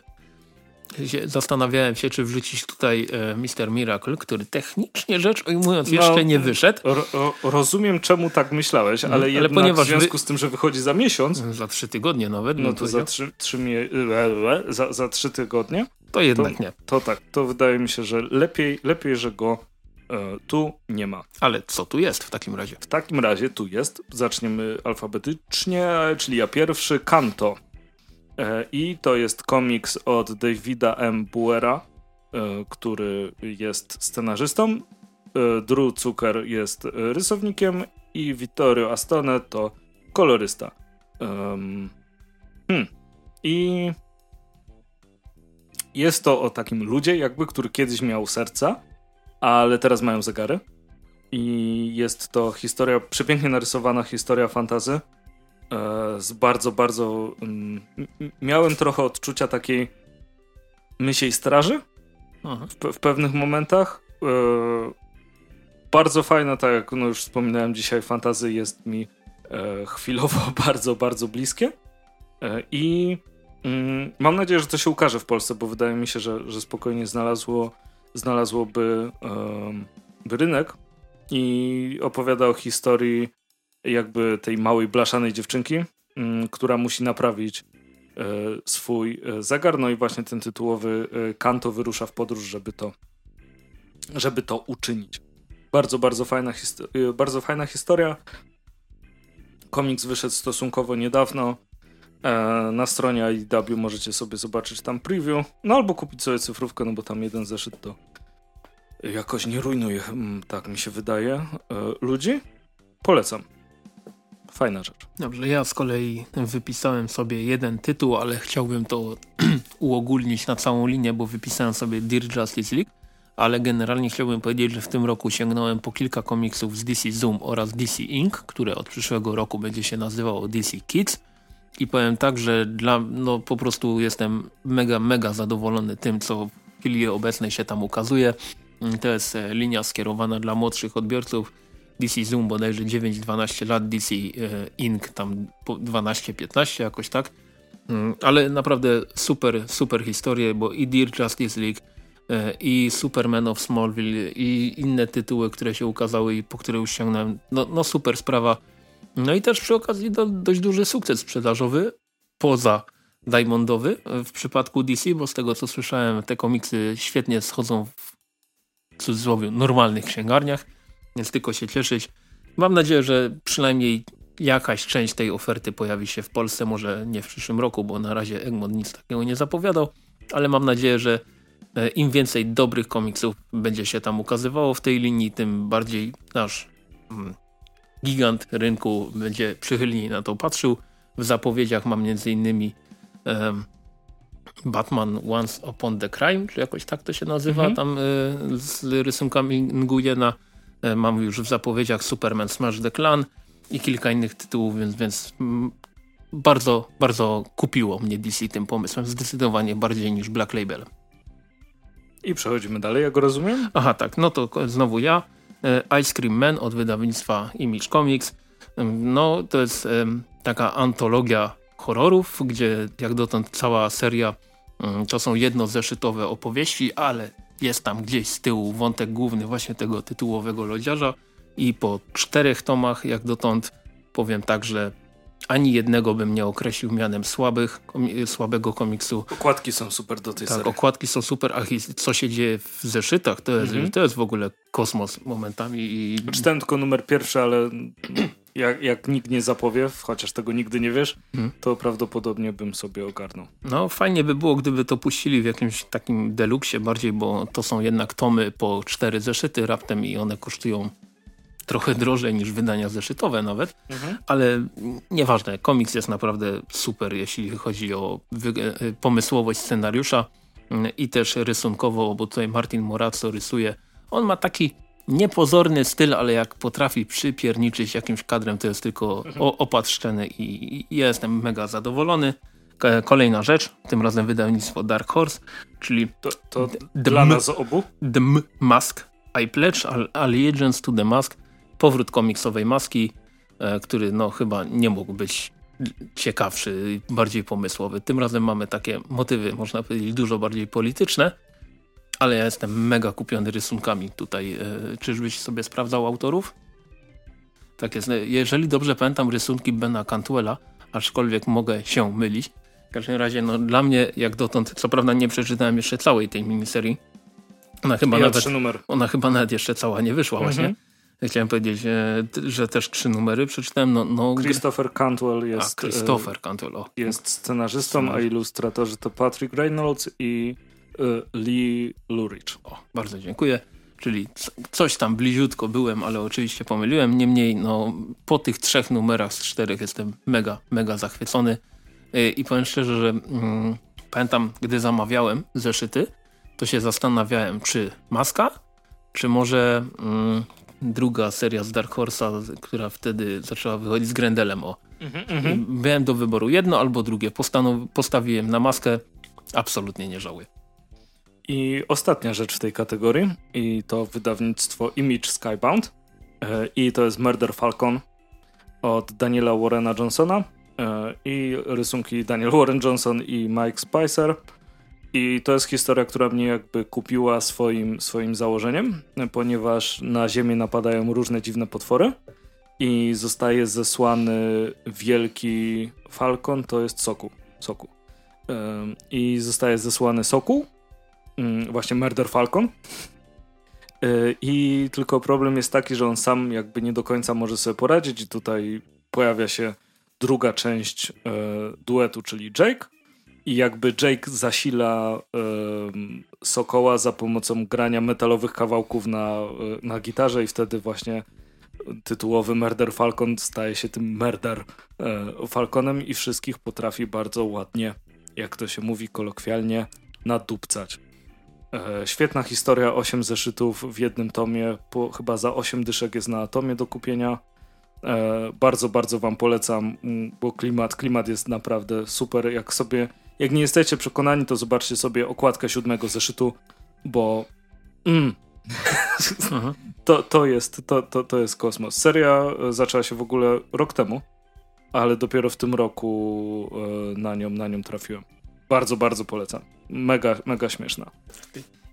Zastanawiałem się, czy wrzucić tutaj e, Mister Miracle, który technicznie rzecz ujmując no, jeszcze nie wyszedł. Ro, rozumiem, czemu tak myślałeś, ale, ale jednak ponieważ w związku z tym, że wychodzi za miesiąc. Za trzy tygodnie nawet. No to za trzy, trzy mie, za, za trzy tygodnie. To jednak to, nie. To tak, to wydaje mi się, że lepiej, lepiej że go e, tu nie ma. Ale co tu jest w takim razie? W takim razie tu jest, zaczniemy alfabetycznie, czyli ja pierwszy, Kanto. E, I to jest komiks od Davida M. Buera, e, który jest scenarzystą. E, Drew Zucker jest rysownikiem i Vittorio Astone to kolorysta. Hmm. I jest to o takim ludzie, jakby, który kiedyś miał serca, ale teraz mają zegary. I jest to historia, przepięknie narysowana historia fantazy z bardzo, bardzo. Mm, miałem trochę odczucia takiej mysiej straży w, w, pewnych momentach. E, bardzo fajna, tak jak no już wspominałem dzisiaj, fantazy jest mi e, chwilowo bardzo, bardzo bliskie. I mm, mam nadzieję, że to się ukaże w Polsce, bo wydaje mi się, że, że spokojnie znalazło, znalazłoby rynek i opowiada o historii jakby tej małej blaszanej dziewczynki, mm, która musi naprawić e, swój e, zegar. No i właśnie ten tytułowy e, Kanto wyrusza w podróż, żeby to, żeby to uczynić. Bardzo, bardzo fajna, bardzo fajna historia. Komiks wyszedł stosunkowo niedawno. Na stronie IDW możecie sobie zobaczyć tam preview, no albo kupić sobie cyfrówkę, no bo tam jeden zeszyt to jakoś nie rujnuje, mm, tak mi się wydaje, ludzi. Polecam. Fajna rzecz. Dobrze, ja z kolei wypisałem sobie jeden tytuł, ale chciałbym to uogólnić na całą linię, bo wypisałem sobie Dear Justice League, ale generalnie chciałbym powiedzieć, że w tym roku sięgnąłem po kilka komiksów z DC Zoom oraz DC Inc., które od przyszłego roku będzie się nazywało DC Kids. I powiem tak, że dla, no po prostu jestem mega, mega zadowolony tym, co w chwili obecnej się tam ukazuje. To jest linia skierowana dla młodszych odbiorców DC Zoom bodajże 9-12 lat, DC e, Inc. tam 12-15 jakoś tak. Mm, ale naprawdę super, super historie, bo i Dear Justice League e, i Superman of Smallville i inne tytuły, które się ukazały i po które już sięgnąłem. No, no super sprawa. No i też przy okazji do, dość duży sukces sprzedażowy poza Diamondowy w przypadku DC, bo z tego co słyszałem te komiksy świetnie schodzą w cudzysłowie normalnych księgarniach więc tylko się cieszyć. Mam nadzieję, że przynajmniej jakaś część tej oferty pojawi się w Polsce, może nie w przyszłym roku, bo na razie Egmont nic takiego nie zapowiadał, ale mam nadzieję, że e, im więcej dobrych komiksów będzie się tam ukazywało w tej linii, tym bardziej nasz mm, gigant rynku będzie przychylniej na to patrzył. W zapowiedziach mam innymi um, Batman Once Upon the Crime, czy jakoś tak to się nazywa, mm -hmm. tam y, z rysunkami Nguyena. E, mam już w zapowiedziach Superman Smash the Clan i kilka innych tytułów, więc, więc mm, bardzo, bardzo kupiło mnie DC tym pomysłem. Zdecydowanie bardziej niż Black Label. I przechodzimy dalej, jak rozumiem? Aha, tak. No to znowu ja. E, Ice Cream Man od wydawnictwa Image Comics. No, to jest taka antologia horrorów, gdzie jak dotąd cała seria Mm, to są jednozeszytowe opowieści, ale jest tam gdzieś z tyłu wątek główny właśnie tego tytułowego lodziarza i po czterech tomach jak dotąd powiem tak, że ani jednego bym nie określił mianem słabych, komi słabego komiksu. Okładki są super do tej tak, serii. okładki są super, a co się dzieje w zeszytach, to jest, mhm. to jest w ogóle kosmos momentami. I... Czytałem tylko numer pierwszy, ale jak, jak nikt nie zapowie, chociaż tego nigdy nie wiesz, hmm. to prawdopodobnie bym sobie ogarnął. No fajnie by było, gdyby to puścili w jakimś takim deluksie bardziej, bo to są jednak tomy po cztery zeszyty raptem i one kosztują trochę drożej niż wydania zeszytowe nawet, mhm. ale nieważne, komiks jest naprawdę super, jeśli chodzi o e, pomysłowość scenariusza mm, i też rysunkowo, bo tutaj Martin Morazzo rysuje. On ma taki niepozorny styl, ale jak potrafi przypierniczyć jakimś kadrem, to jest tylko mhm. opatrzczeny i, i ja mega zadowolony. Kolejna rzecz, tym razem wydawnictwo Dark Horse, czyli to, to dla nas obu? The Mask. I pledge allegiance to the mask powrót komiksowej maski, e, który no chyba nie mógł być ciekawszy, bardziej pomysłowy. Tym razem mamy takie motywy, można powiedzieć, dużo bardziej polityczne, ale ja jestem mega kupiony rysunkami tutaj. E, czyżbyś sobie sprawdzał autorów? Tak jest. Jeżeli dobrze pamiętam rysunki Bena Cantwella, aczkolwiek mogę się mylić. W każdym razie, no dla mnie, jak dotąd, co prawda nie przeczytałem jeszcze całej tej miniserii. Ona chyba, nawet, ona chyba nawet jeszcze cała nie wyszła mhm. właśnie Chciałem powiedzieć, że też trzy numery przeczytałem. No, no, Christopher Cantwell jest, a, Christopher Cantwell, o. jest scenarzystą, a ilustratorzy to Patrick Reynolds i Lee Lurich. O, bardzo dziękuję. Czyli coś tam bliziutko byłem, ale oczywiście pomyliłem. Niemniej no, po tych trzech numerach z czterech jestem mega, mega zachwycony. Y, I powiem szczerze, że mm, pamiętam, gdy zamawiałem zeszyty, to się zastanawiałem, czy maska, czy może mm, druga seria z Dark Horse'a, która wtedy zaczęła wychodzić z Grendelem. O. Mm. Miałem do wyboru jedno albo drugie. postawiłem na maskę. Absolutnie nie żałuję. I ostatnia rzecz w tej kategorii i to wydawnictwo Image Skybound e, i to jest Murder Falcon od Daniela Warrena Johnsona e, i rysunki Daniel Warren Johnson i Mike Spicer. I to jest historia, która mnie jakby kupiła swoim, swoim założeniem, ponieważ na Ziemię napadają różne dziwne potwory i zostaje zesłany wielki falkon, to jest soku. soku. I zostaje zesłany soku, właśnie Murder Falcon. E, I tylko problem jest taki, że on sam jakby nie do końca może sobie poradzić i tutaj pojawia się druga część e, duetu, czyli Jake i jakby Jake zasila y, Sokoła za pomocą grania metalowych kawałków na, y, na gitarze i wtedy właśnie tytułowy Murder Falcon staje się tym Murder y, Falconem i wszystkich potrafi bardzo ładnie, jak to się mówi kolokwialnie, nadupcać. E, świetna historia, 8 zeszytów w jednym tomie, po, chyba za 8 dyszek jest na tomie do kupienia. E, bardzo, bardzo wam polecam, bo klimat, klimat jest naprawdę super. Jak sobie jak nie jesteście przekonani, to zobaczcie sobie okładkę siódmego zeszytu, bo mm, to, to, jest, to, to, to jest kosmos. Seria e, zaczęła się w ogóle rok temu, ale dopiero w tym roku na nią, na nią trafiłem. Bardzo, bardzo polecam. Mega, mega śmieszna.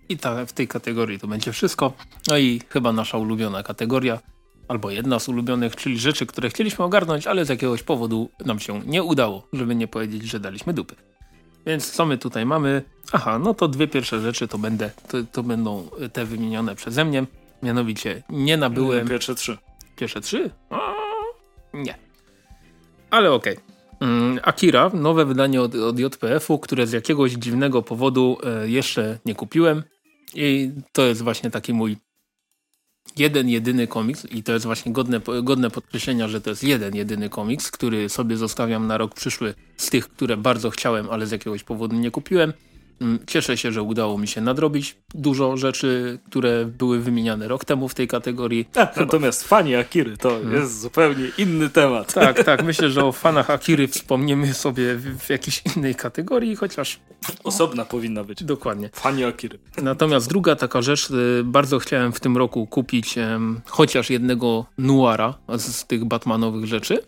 I ta, w tej kategorii to będzie wszystko. No i chyba nasza ulubiona kategoria, albo jedna z ulubionych, czyli rzeczy, które chcieliśmy ogarnąć, ale z jakiegoś powodu nam się nie udało, żeby nie powiedzieć, że daliśmy dupy. Więc co my tutaj mamy? Aha, no to dwie pierwsze rzeczy to, będę, to, to będą te wymienione przeze mnie. Mianowicie nie nabyłem... Pierwsze trzy. Pierwsze trzy? O, nie. Ale okej. Okay. Mm, Akira, nowe wydanie od, od JPF-u, które z jakiegoś dziwnego powodu e, jeszcze nie kupiłem. I to jest właśnie taki mój jeden, jedyny komiks i to jest właśnie godne, godne podkreślenia, że to jest jeden, jedyny komiks, który sobie zostawiam na rok przyszły z tych, które bardzo chciałem, ale z jakiegoś powodu nie kupiłem. Mm, cieszę się, że udało mi się nadrobić dużo rzeczy, które były wymieniane rok temu w tej kategorii. A, natomiast fani Akiry to hmm. jest zupełnie inny temat. Tak, tak. Myślę, że o fanach Akiry wspomniemy sobie w, w jakiejś innej kategorii, chociaż... Osobna powinna być. Dokładnie. Fani Akiry. Natomiast druga taka rzecz, y, bardzo chciałem w tym roku kupić chociaż jednego Nuara z, z tych Batmanowych rzeczy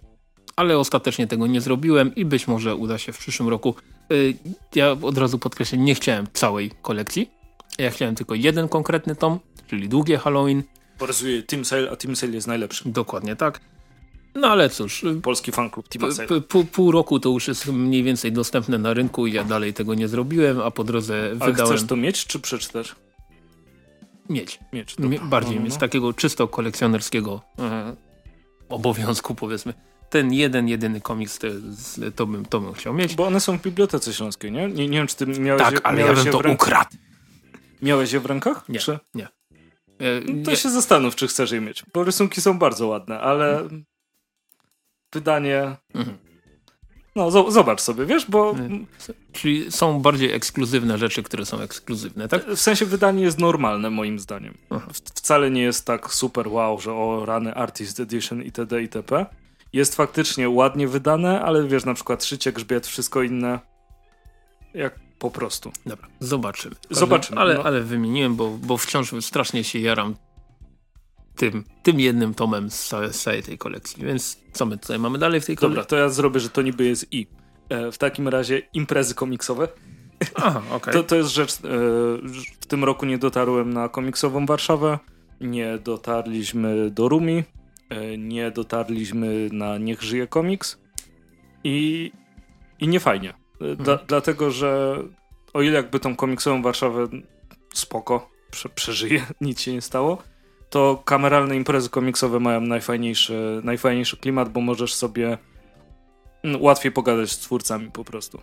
ale ostatecznie tego nie zrobiłem i być może uda się w przyszłym roku. Y, ja od razu podkreślę, nie chciałem całej kolekcji. Ja chciałem tylko jeden konkretny tom, czyli długie Halloween. Porysuje Team Sale, a Team Sale jest najlepszy. Dokładnie tak. No ale cóż. Polski fanklub Team Sale. Pół, pół roku to już jest mniej więcej dostępne na rynku i ja dalej tego nie zrobiłem, a po drodze ale wydałem... chcesz to mieć, czy przeczytać? Mieć. Mieć, Bardziej no, no, no. mieć, takiego czysto kolekcjonerskiego e, obowiązku powiedzmy. Ten jeden, jedyny komiks to, to, bym, to bym chciał mieć. Bo one są w Bibliotece Śląskiej, nie? Nie, nie wiem, czy ty miałeś Tak, je, ale ja bym to ukradł. Miałeś je w rękach? Nie, czy? nie. E, no to nie. się zastanów, czy chcesz je mieć. Bo rysunki są bardzo ładne, ale hmm. wydanie... Mhm. No, zobacz sobie, wiesz, bo... Czyli są bardziej ekskluzywne rzeczy, które są ekskluzywne, tak? W sensie wydanie jest normalne, moim zdaniem. Wcale nie jest tak super wow, że o rany Artist Edition itd. itp. Jest faktycznie ładnie wydane, ale wiesz, na przykład szycie, grzbiet, wszystko inne jak po prostu. Dobra, zobaczymy. Zobaczymy. Ale, no. ale wymieniłem, bo, bo wciąż strasznie się jaram tym, tym jednym tomem z całej, z całej tej kolekcji. Więc co my tutaj mamy dalej w tej kolekcji? Dobra, to ja zrobię, że to niby jest i. E, w takim razie imprezy komiksowe. Aha, okay. to, to jest rzecz, e, w tym roku nie dotarłem na komiksową Warszawę, nie dotarliśmy do Rumi, nie dotarliśmy na Niech żyje komiks i, i nie fajnie. E, dla, mhm. Dlatego, że o ile jakby tą komiksową Warszawę spoko, prze, przeżyje, nic się nie stało, to kameralne imprezy komiksowe mają najfajniejszy, najfajniejszy klimat, bo możesz sobie no, łatwiej pogadać z twórcami po prostu.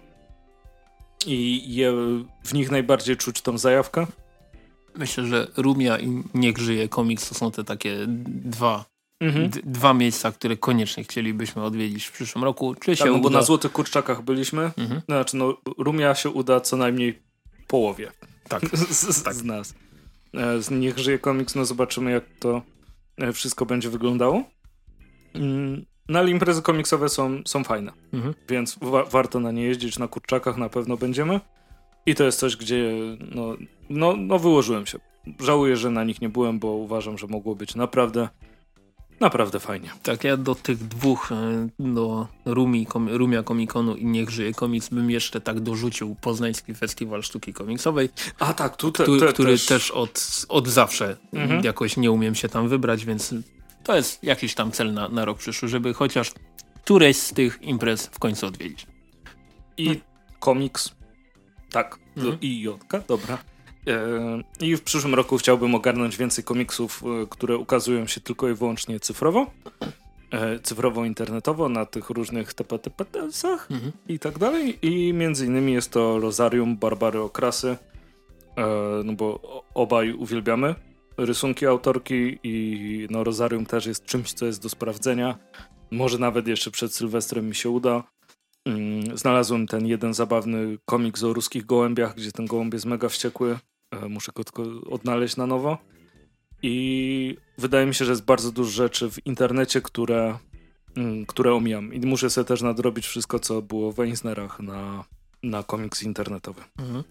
I je, w nich najbardziej czuć tą zajawkę. Myślę, że Rumia i Niech żyje komiks to są te takie dwa Mhm. dwa miejsca, które koniecznie chcielibyśmy odwiedzić w przyszłym roku. Czy tak, się no, uda? bo na Złotych Kurczakach byliśmy. Mhm. Znaczy, no, Rumia się uda co najmniej połowie. Tak. z, tak. z nas. E, niech żyje komiks, no zobaczymy jak to e, wszystko będzie wyglądało. Mm, no ale imprezy komiksowe są, są fajne, mhm. więc wa warto na nie jeździć, na kurczakach na pewno będziemy. I to jest coś, gdzie no, no, no wyłożyłem się. Żałuję, że na nich nie byłem, bo uważam, że mogło być naprawdę Naprawdę fajnie. Tak, ja do tych dwóch, e, do Rumi, kom, Rumia Komikonu i Niech Żyje Komiks bym jeszcze tak dorzucił Poznański Festiwal Sztuki Komiksowej. A tak, tu te, te, te, który też, też od, od zawsze mhm. jakoś nie umiem się tam wybrać, więc to jest jakiś tam cel na, na rok przyszły, żeby chociaż któreś z tych imprez w końcu odwiedzić. I komiks, tak, mhm. i Jotka, dobra. E, I w przyszłym roku chciałbym ogarnąć więcej komiksów, e, które ukazują się tylko i wyłącznie cyfrowo. E, cyfrowo, internetowo, na tych różnych TPTPS-ach mhm. i tak dalej. I między innymi jest to Rosarium Barbary Okrasy, no bo obaj uwielbiamy rysunki autorki i no Rosarium też jest czymś, co jest do sprawdzenia. Może nawet jeszcze przed Sylwestrem mi się uda. Mm, znalazłem ten jeden zabawny komiks o ruskich gołębiach, gdzie ten gołąb jest mega wściekły muszę go tylko odnaleźć na nowo. I wydaje mi się, że jest bardzo dużo rzeczy w internecie, które, mm, które omijam. I muszę sobie też nadrobić wszystko, co było w Eisnerach na, na komiks internetowy. Mhm.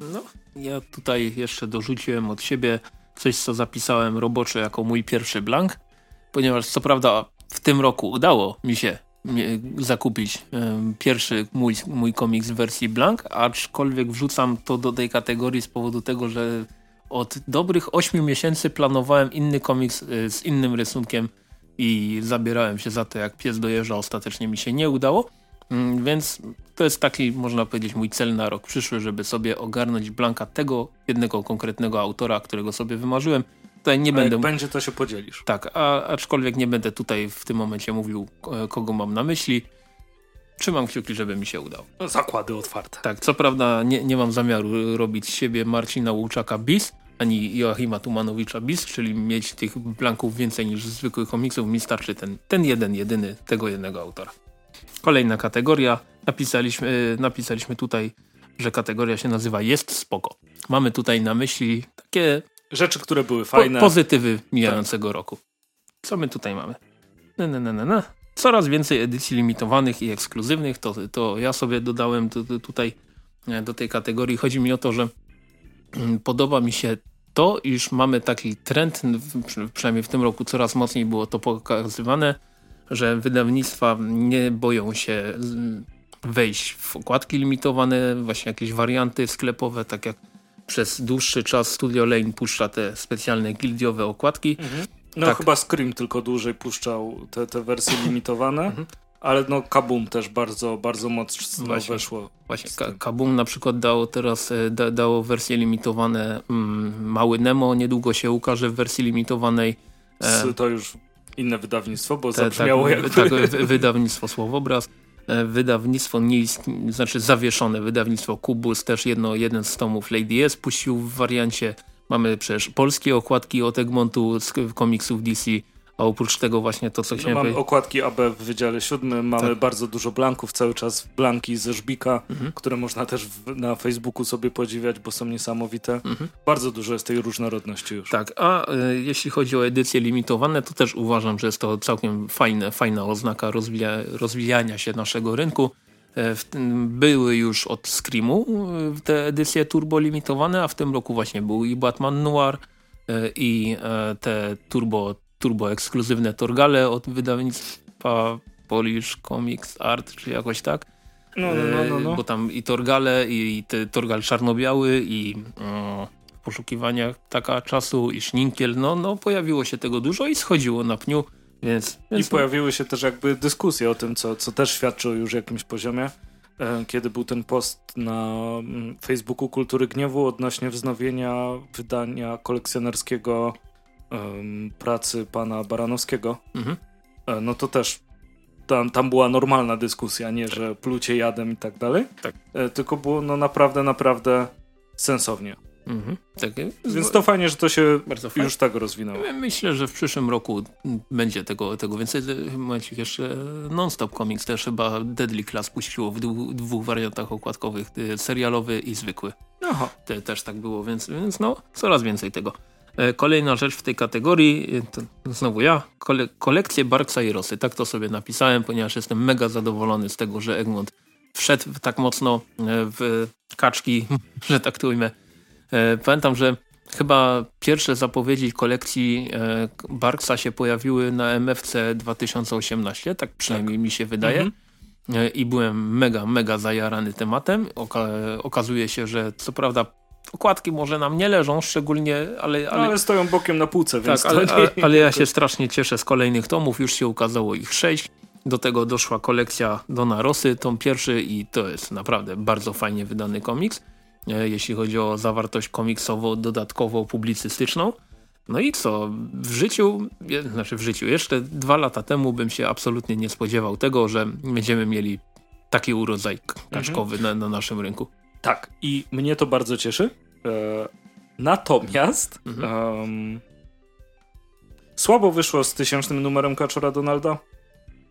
No, ja tutaj jeszcze dorzuciłem od siebie coś, co zapisałem robocze jako mój pierwszy blank, ponieważ co prawda w tym roku udało mi się zakupić pierwszy mój, mój komiks w wersji blank, aczkolwiek wrzucam to do tej kategorii z powodu tego, że od dobrych 8 miesięcy planowałem inny komiks y, z innym rysunkiem i zabierałem się za to jak pies dojeżdża, ostatecznie mi się nie udało. Mm, więc to jest taki, można powiedzieć, mój cel na rok przyszły, żeby sobie ogarnąć blanka tego jednego konkretnego autora, którego sobie wymarzyłem tutaj nie a będę... Jak będzie, to się podzielisz. Tak, a, aczkolwiek nie będę tutaj w tym momencie mówił, kogo mam na myśli. Trzymam kciuki, żeby mi się udało. No, zakłady otwarte. Tak, co prawda nie, nie mam zamiaru robić siebie Marcina Łuczaka bis, ani Joachima Tumanowicza bis, czyli mieć tych blanków więcej niż zwykłych komiksów. Mi starczy ten, ten jeden, jedyny, tego jednego autora. Kolejna kategoria. Napisaliśmy, napisaliśmy tutaj, że kategoria się nazywa Jest spoko. Mamy tutaj na myśli takie Rzeczy, które były fajne. Po, pozytywy mijającego tak. roku. Co my tutaj mamy? Na, na, na, na, Coraz więcej edycji limitowanych i ekskluzywnych. To, to ja sobie dodałem tutaj e, do tej kategorii. Chodzi mi o to, że mm, podoba mi się to, iż mamy taki trend, przynajmniej w tym roku coraz mocniej było to pokazywane, że wydawnictwa nie boją się wejść w okładki limitowane, właśnie jakieś warianty sklepowe, tak jak przez dłuższy czas Studio Lane puszcza te specjalne gildiowe okładki. Mhm. No tak. chyba Scream tylko dłużej puszczał te, te wersje limitowane. Mhm. Ale no Kabum też bardzo, bardzo mocno właśnie, weszło. Właśnie, Ka Kabum na przykład dało teraz e, da, dało wersje limitowane mm, Mały Nemo, niedługo się ukaże w wersji limitowanej. E, to już inne wydawnictwo, bo te, zabrzmiało tak, jakby... Tak, wydawnictwo Słowobraz. E, wydawnictwo nie znaczy zawieszone wydawnictwo Kubus, też jedno, jeden z tomów Lady S puścił w wariancie. Mamy przecież polskie okładki od Egmontu z komiksów DC a oprócz tego właśnie to, co no, chciałem Mamy powiedzieć... okładki AB w Wydziale Siódmym, mamy tak. bardzo dużo blanków, cały czas blanki ze Żbika, mhm. które można też w, na Facebooku sobie podziwiać, bo są niesamowite. Mhm. Bardzo dużo jest tej różnorodności już. Tak, a y, jeśli chodzi o edycje limitowane, to też uważam, że jest to całkiem fajne, fajna oznaka rozwija, rozwijania się naszego rynku. E, były już od Screamu e, te edycje turbo limitowane, a w tym roku właśnie był i Batman Noir i te turbo turbo ekskluzywne Torgale od wydawnictwa Polish Comics Art, czy jakoś tak. No, no, no, no, no. Bo tam i Torgale, i, te Torgal czarno-biały, i o, w poszukiwaniach taka czasu, i Szninkiel, no, no pojawiło się tego dużo i schodziło na pniu. Więc, więc I pojawiły się też jakby dyskusje o tym, co, co też świadczy o już jakimś poziomie. E, kiedy był ten post na mm, Facebooku Kultury Gniewu odnośnie wznowienia wydania kolekcjonerskiego pracy pana Baranowskiego, mhm. E, no to też tam, tam była normalna dyskusja, nie, tak. że plucie jadem i tak dalej, tak. E, tylko było no naprawdę, naprawdę sensownie. Mhm. Tak. Więc to fajnie, że to się już tak rozwinęło. Myślę, że w przyszłym roku będzie tego, tego więcej. Momencik jeszcze Non-Stop Comics też chyba Deadly Class puściło w dwóch, dwóch wariantach okładkowych, serialowy i zwykły. Aha. Te, też tak było, więc, więc no coraz więcej tego. E, kolejna rzecz w tej kategorii, e, znowu ja, kole, kolekcje Barksa i Rosy. Tak to sobie napisałem, ponieważ jestem mega zadowolony z tego, że Egmont wszedł tak mocno e, w kaczki, że tak to ujmę. Pamiętam, że chyba pierwsze zapowiedzi kolekcji Barksa się pojawiły na MFC 2018, tak przynajmniej tak. mi się wydaje. Mhm. I byłem mega, mega zajarany tematem. Oka okazuje się, że co prawda okładki może nam nie leżą szczególnie, ale... No, ale, no, ale stoją bokiem na półce, więc... Tak, ale, ale, ale, ja się strasznie cieszę z kolejnych tomów, już się ukazało ich sześć. Do tego doszła kolekcja Dona Rosy, tom pierwszy i to jest naprawdę bardzo fajnie wydany komiks, e, jeśli chodzi o zawartość komiksową, dodatkowo publicystyczną. No i co, w życiu, znaczy w życiu, jeszcze dwa lata temu bym się absolutnie nie spodziewał tego, że będziemy mieli taki urodzaj kaczkowy mhm. na, na naszym rynku. Tak, i mnie to bardzo cieszy. E, natomiast mhm. um, słabo wyszło z tysięcznym numerem Kaczora Donalda.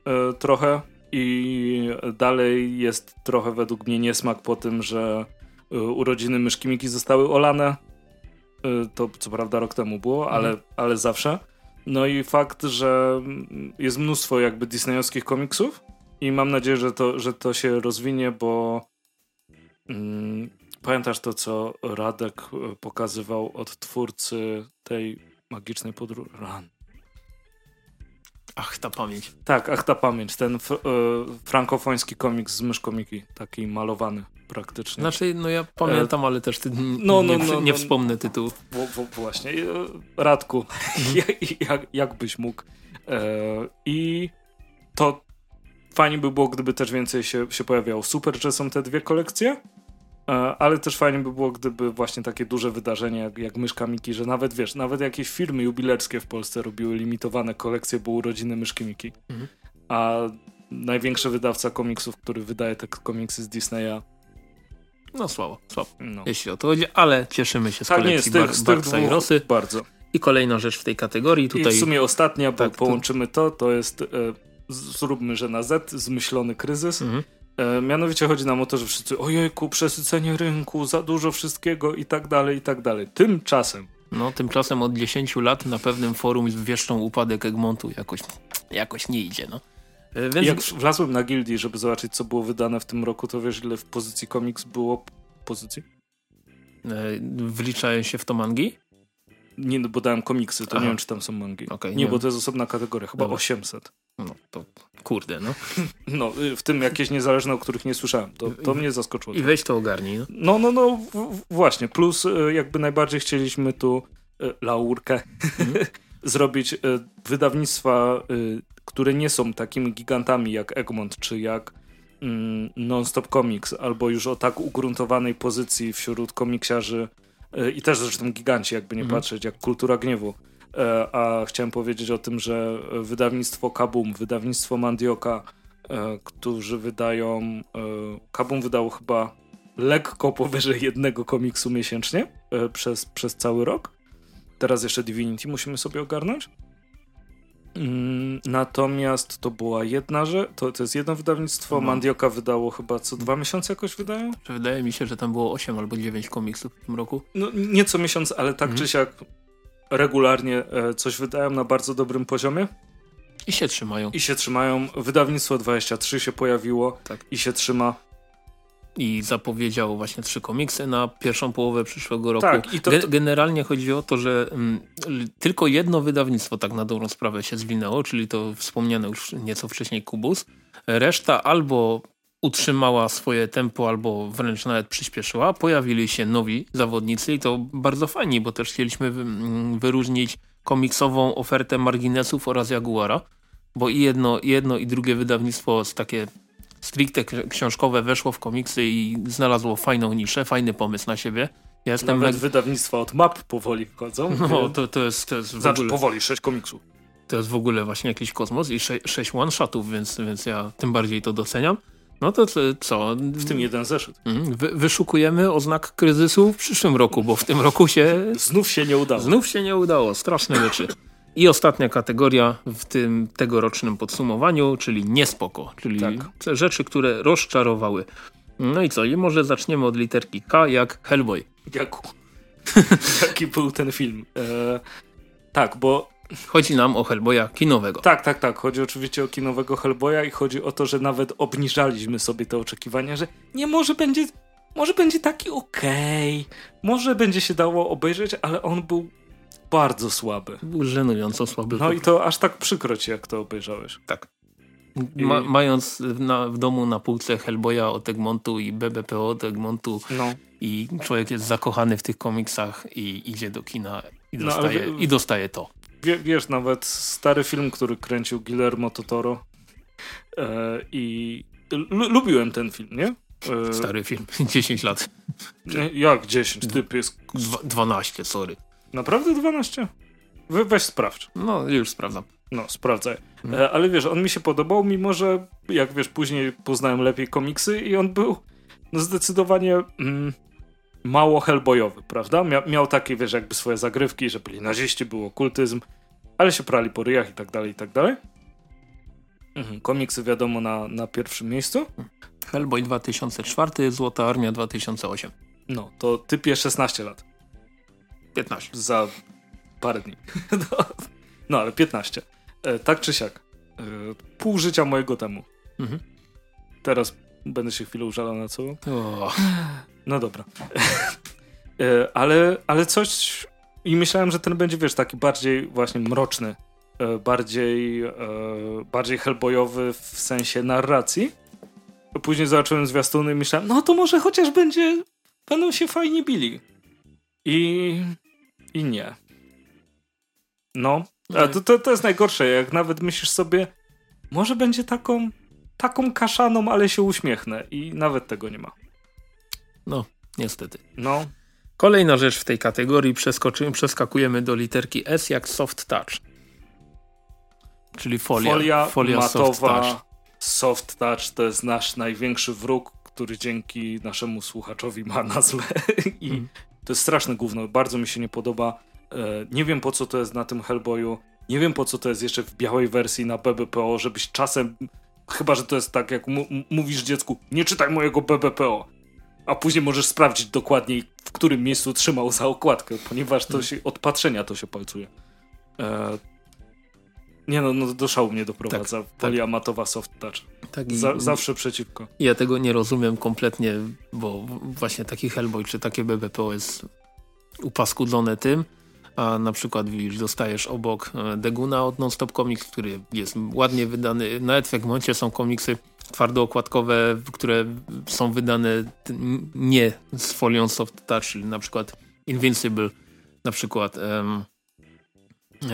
E, trochę. I dalej jest trochę według mnie niesmak po tym, że e, urodziny myszki Miki zostały olane. To co prawda rok temu było, mhm. ale, ale zawsze. No i fakt, że jest mnóstwo jakby disneyowskich komiksów i mam nadzieję, że to, że to się rozwinie, bo Mm, pamiętasz to, co Radek e, pokazywał od twórcy tej magicznej podróży? Run. Ach, ta pamięć. Tak, ach, ta pamięć. Ten fr e, frankofoński komiks z myszkomiki, taki malowany praktycznie. Znaczy, no ja pamiętam, e... ale też ty no, no, nie, no, nie no, wspomnę tytułu. właśnie. E, Radku, jak, jak byś mógł? E, I to fajnie by było, gdyby też więcej się, się pojawiało. Super, że są te dwie kolekcje, ale też fajnie by było, gdyby właśnie takie duże wydarzenia jak, jak Myszka Miki, że nawet wiesz, nawet jakieś firmy jubilerskie w Polsce robiły limitowane kolekcje, bo urodziny Myszki Miki. Mhm. A największy wydawca komiksów, który wydaje te komiksy z Disneya no słabo, słabo, no. jeśli o to chodzi, ale cieszymy się z tak, kolekcji nie, z tych, z tych Barksa i Rosy. Bardzo. I kolejna rzecz w tej kategorii. Tutaj... I w sumie ostatnia, bo tak, połączymy to, to jest e, zróbmy, że na Z, zmyślony kryzys. Mhm. E, mianowicie chodzi nam o to, że wszyscy ojejku, przesycenie rynku, za dużo wszystkiego i tak dalej, i tak dalej. Tymczasem no, tymczasem od 10 lat na pewnym forum wieszczą upadek Egmontu. Jakoś, jakoś nie idzie, no. E, więc... Jak wlazłem na gildii, żeby zobaczyć, co było wydane w tym roku, to wiesz, ile w pozycji komiks było pozycji? E, wliczają się w to mangi? Nie, bo dałem komiksy, to Aha. nie wiem, czy tam są mangi. Okay, nie, nie, bo to jest osobna kategoria, chyba Dobra. 800. No to Kurde, no. No, y, w tym jakieś niezależne, o których nie słyszałem. To, to mnie zaskoczyło. I weź to ogarnij. No, no, no, no właśnie. Plus y, jakby najbardziej chcieliśmy tu y, laurkę mhm. zrobić wydawnictwa, które nie są takimi gigantami jak Egmont, czy jak mm, Non-Stop Comics, albo już o tak ugruntowanej pozycji wśród komiksiarzy i też zresztą giganci, jakby nie mhm. patrzeć, jak Kultura Gniewu E, a chciałem powiedzieć o tym, że wydawnictwo Kabum, wydawnictwo Mandioka, e, którzy wydają. E, Kabum wydało chyba lekko powyżej jednego komiksu miesięcznie przez, przez cały rok. Teraz jeszcze Divinity musimy sobie ogarnąć. Mm, natomiast to była jedna rzecz, to, to jest jedno wydawnictwo, no. Mandioka wydało chyba co dwa miesiące jakoś wydają? Wydaje mi się, że tam było 8 albo 9 komiksów w tym roku. No nie co miesiąc, ale tak mhm. czy siak regularnie e, coś wydają na bardzo dobrym poziomie. I się trzymają. I się trzymają. Wydawnictwo 23 się pojawiło tak. i się trzyma. I zapowiedziało właśnie trzy komiksy na pierwszą połowę przyszłego roku. Tak, i to, to... Generalnie chodzi o to, że mm, tylko jedno wydawnictwo tak na dobrą sprawę się zwinęło, czyli to wspomniane już nieco wcześniej Kubus. Reszta albo utrzymała swoje tempo albo wręcz nawet przyspieszyła. Pojawili się nowi zawodnicy i to bardzo fajnie, bo też chcieliśmy wyróżnić komiksową ofertę marginesów oraz Jaguara, bo i jedno, jedno i drugie wydawnictwo z takie stricte książkowe weszło w komiksy i znalazło fajną niszę, fajny pomysł na siebie. Ja jestem Nawet wydawnictwa od map powoli wchodzą. No, to, to jest, to jest w znaczy, ogóle... powoli, sześć komiksów. To jest w ogóle właśnie jakiś kosmos i sze sześć one-shotów, więc, więc ja tym bardziej to doceniam. No to co? W tym jeden zeszyt. Mhm. Wy, wyszukujemy oznak kryzysu w przyszłym roku, bo w tym roku się... Znów się nie udało. Znów się nie udało. Straszne rzeczy. I ostatnia kategoria w tym tegorocznym podsumowaniu, czyli niespoko, czyli tak. rzeczy, które rozczarowały. No i co? I może zaczniemy od literki K, jak Hellboy. Jak... Jaki był ten film? E... Tak, bo Chodzi nam o Hellboya kinowego. Tak, tak, tak. Chodzi oczywiście o kinowego Hellboya i chodzi o to, że nawet obniżaliśmy sobie te oczekiwania, że nie może będzie, może będzie taki okej, okay, może będzie się dało obejrzeć, ale on był bardzo słaby. Był żenująco słaby. No i to aż tak przykro ci, jak to obejrzałeś. Tak. Ma, mając na, w domu na półce Hellboya od Egmontu i BBPO od Egmontu no. i człowiek jest zakochany w tych komiksach i idzie do kina i no, dostaje, no, i dostaje to wiesz, nawet stary film, który kręcił Guillermo Totoro e, i lubiłem ten film, nie? E, stary film, 10 lat. Nie, jak 10? Typ jest... 12, sorry. Naprawdę 12? We, weź sprawdź. No, już sprawdzam. No, sprawdzaj. E, ale wiesz, on mi się podobał, mimo że, jak wiesz, później poznałem lepiej komiksy i on był no, zdecydowanie... Mm, mało hellboyowy, prawda? Mia miał takie, wiesz, jakby swoje zagrywki, że byli naziści, był okultyzm, ale się prali po ryjach i tak dalej, i tak dalej. Mhm. Komiksy wiadomo na, na pierwszym miejscu. Hellboy 2004, Złota Armia 2008. No, to typie 16 lat. 15. Za parę dni. no, no, ale 15. E, tak czy siak. E, pół życia mojego temu. Mhm. Teraz będę się chwilę użalał na co. Oh. No dobra. E, ale, ale coś... I myślałem, że ten będzie, wiesz, taki bardziej właśnie mroczny. E, bardziej, e, bardziej hellboyowy w sensie narracji. Później zobaczyłem zwiastuny i myślałem, no to może chociaż będzie... Będą się fajnie bili. I... I nie. No. A to, to, to jest najgorsze, jak nawet myślisz sobie, może będzie taką, taką kaszaną, ale się uśmiechnę. I nawet tego nie ma. No, niestety. No. Kolejna rzecz w tej kategorii, przeskakujemy do literki S jak soft touch. Czyli folia. Folia, folia matowa, soft touch. soft touch to jest nasz największy wróg, który dzięki naszemu słuchaczowi ma nazwę. I mm. To jest straszne gówno. Bardzo mi się nie podoba. E, nie wiem po co to jest na tym Hellboyu. Nie wiem po co to jest jeszcze w białej wersji na BBPO, żebyś czasem Chyba, że to jest tak, jak mówisz dziecku, nie czytaj mojego BBPO a później możesz sprawdzić dokładniej, w którym miejscu trzymał za okładkę, ponieważ to się, od patrzenia to się palcuje. Nie no, no, do szału mnie doprowadza. Tak, Poliamatowa tak. soft touch. Tak, za, zawsze przeciwko. Ja tego nie rozumiem kompletnie, bo właśnie taki Hellboy czy takie BBPO jest upaskudlone tym, a na przykład widzisz, dostajesz obok Deguna od Nonstop Comics, który jest ładnie wydany. Nawet w Egmoncie są komiksy twardookładkowe, które są wydane nie z folią soft touch, czyli na przykład Invincible, na przykład um,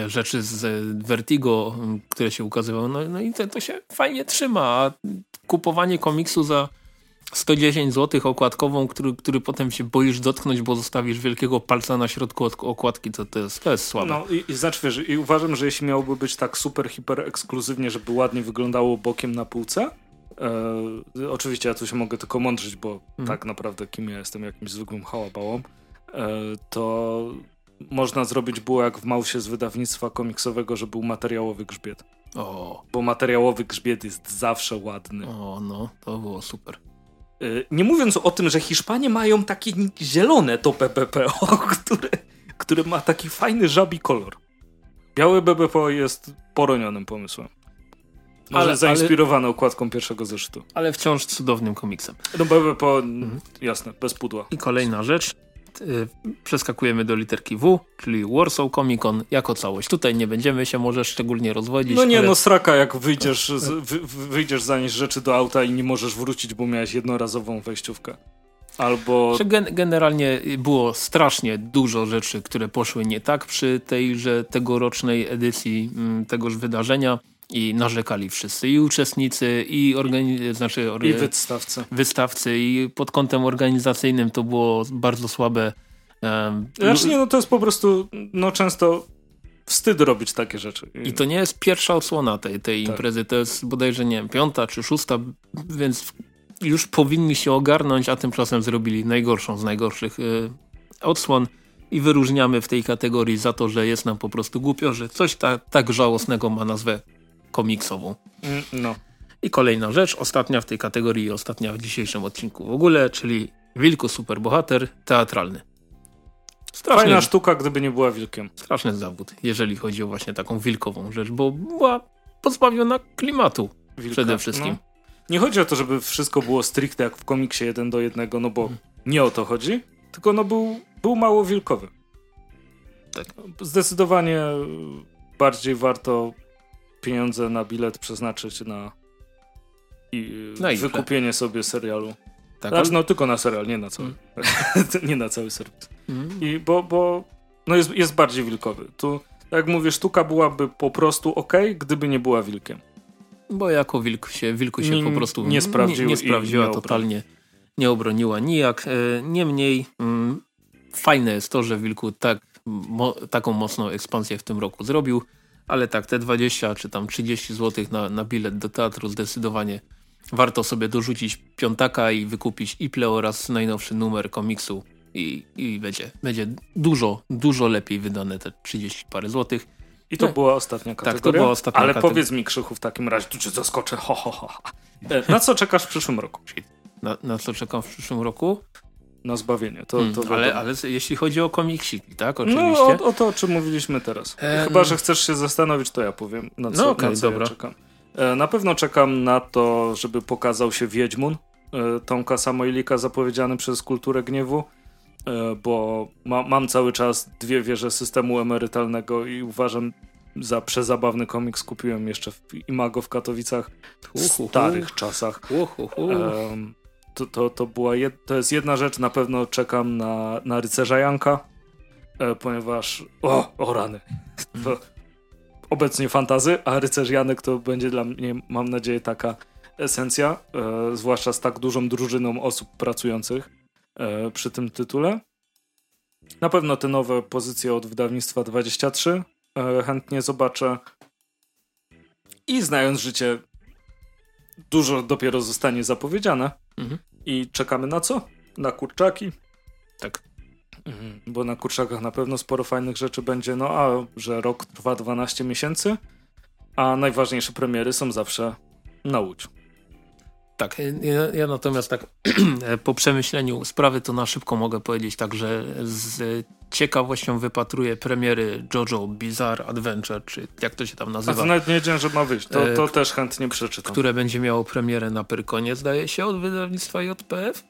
rzeczy z Vertigo, które się ukazywały. No, no i to, to, się fajnie trzyma, a kupowanie komiksu za 110 zł okładkową, który, który potem się boisz dotknąć, bo zostawisz wielkiego palca na środku okładki, to, to, jest, to jest słabe. No i, i znaczy i uważam, że jeśli miałoby być tak super, hiper ekskluzywnie, żeby ładnie wyglądało bokiem na półce, e, oczywiście ja tu się mogę tylko mądrzyć, bo mhm. tak naprawdę kim ja jestem, jakimś zwykłym hałabałą, e, to można zrobić było jak w Mausie z wydawnictwa komiksowego, że był materiałowy grzbiet. O. Bo materiałowy grzbiet jest zawsze ładny. O, no, to było super. Y, nie mówiąc o tym, że Hiszpanie mają takie zielone to BBPO, które, które ma taki fajny żabi kolor. Białe BBPO jest poronionym pomysłem. Może ale, zainspirowany ale, okładką pierwszego zeszytu. Ale wciąż cudownym komiksem. No BBPO, mhm. jasne, bez pudła. I kolejna rzecz. Y, przeskakujemy do literki W, czyli Warsaw Comic Con jako całość. Tutaj nie będziemy się może szczególnie rozwodzić. No nie, ale... no sraka, jak wyjdziesz, z, wy, wyjdziesz zanieść rzeczy do auta i nie możesz wrócić, bo miałeś jednorazową wejściówkę. Albo... Gen generalnie było strasznie dużo rzeczy, które poszły nie tak przy tejże tegorocznej edycji m, tegoż wydarzenia i narzekali wszyscy, i uczestnicy, i, organi znaczy, I wystawcy. wystawcy, i pod kątem organizacyjnym to było bardzo słabe. Um, znaczy nie, no to jest po prostu no często wstyd robić takie rzeczy. I to nie jest pierwsza odsłona tej, tej tak. imprezy, to jest bodajże, nie wiem, piąta czy szósta, więc już powinni się ogarnąć, a tymczasem zrobili najgorszą z najgorszych y, odsłon i wyróżniamy w tej kategorii za to, że jest nam po prostu głupio, że coś ta, tak żałosnego ma nazwę komiksową. Mm, no. I kolejna rzecz, ostatnia w tej kategorii i ostatnia w dzisiejszym odcinku w ogóle, czyli Wilku Superbohater teatralny. Straszny, Fajna sztuka, gdyby nie była wilkiem. Straszny zawód, jeżeli chodzi o właśnie taką wilkową rzecz, bo była pozbawiona klimatu Wilka, przede wszystkim. No. Nie chodzi o to, żeby wszystko było stricte jak w komiksie jeden do jednego, no bo hmm. nie o to chodzi, tylko no był, był mało wilkowy. Tak. Zdecydowanie bardziej warto pieniądze na bilet przeznaczyć na, i, na wykupienie sobie serialu. Tak, znaczy, no tylko na serial, nie na cały, mm. nie na cały serwis. Mm. I bo, bo no jest, jest bardziej wilkowy. Tu, jak mówię, sztuka byłaby po prostu ok, gdyby nie była wilkiem. Bo jako wilk się, wilku się nie, po prostu nie, sprawdził nie, nie sprawdziła, nie totalnie nie obroniła nijak. E, niemniej mm, fajne jest to, że wilku tak, mo, taką mocną ekspansję w tym roku zrobił ale tak, te 20 czy tam 30 zł na, na bilet do teatru zdecydowanie warto sobie dorzucić piątaka i wykupić Iple oraz najnowszy numer komiksu i, i będzie, będzie dużo, dużo lepiej wydane te 30 parę złotych. I to była ostatnia kategoria? Tak, to była ostatnia Ale powiedz mi Krzychu w takim razie, tu cię zaskoczę, ho, ho, ho. Na co czekasz w przyszłym roku? Na, na co czekam w przyszłym roku? Na zbawienie. To, hmm, to ale, ale jeśli chodzi o komiksiki, tak? No, Oczywiście. No, o, o to, o czym mówiliśmy teraz. E... Chyba, że chcesz się zastanowić, to ja powiem, na co, no, okay, na co dobra. ja czekam. E, na pewno czekam na to, żeby pokazał się Wiedźmun e, Tomka Samojlika zapowiedziany przez Kulturę Gniewu, e, bo ma, mam cały czas dwie wieże systemu emerytalnego i uważam za przezabawny komiks kupiłem jeszcze w Imago w Katowicach w starych czasach. To, to, to, była jed, to jest jedna rzecz, na pewno czekam na, na Rycerza Janka, e, ponieważ o, o rany. To, obecnie fantazy, a Rycerz Janek to będzie dla mnie, mam nadzieję, taka esencja, e, zwłaszcza z tak dużą drużyną osób pracujących e, przy tym tytule. Na pewno te nowe pozycje od wydawnictwa 23 e, chętnie zobaczę. I znając życie, dużo dopiero zostanie zapowiedziane. Mhm. I czekamy na co? Na kurczaki. Tak. Mhm. Bo na kurczakach na pewno sporo fajnych rzeczy będzie. No a że rok trwa 12 miesięcy, a najważniejsze premiery są zawsze na Łódź. Tak, ja, ja, natomiast tak po przemyśleniu sprawy to na szybko mogę powiedzieć tak, że z ciekawością wypatruję premiery JoJo Bizarre Adventure, czy jak to się tam nazywa. A to nawet nie wiedziałem, że ma wyjść, to, to e, też chętnie przeczytam. Które będzie miało premierę na Pyrkonie, zdaje się, od wydawnictwa JPF.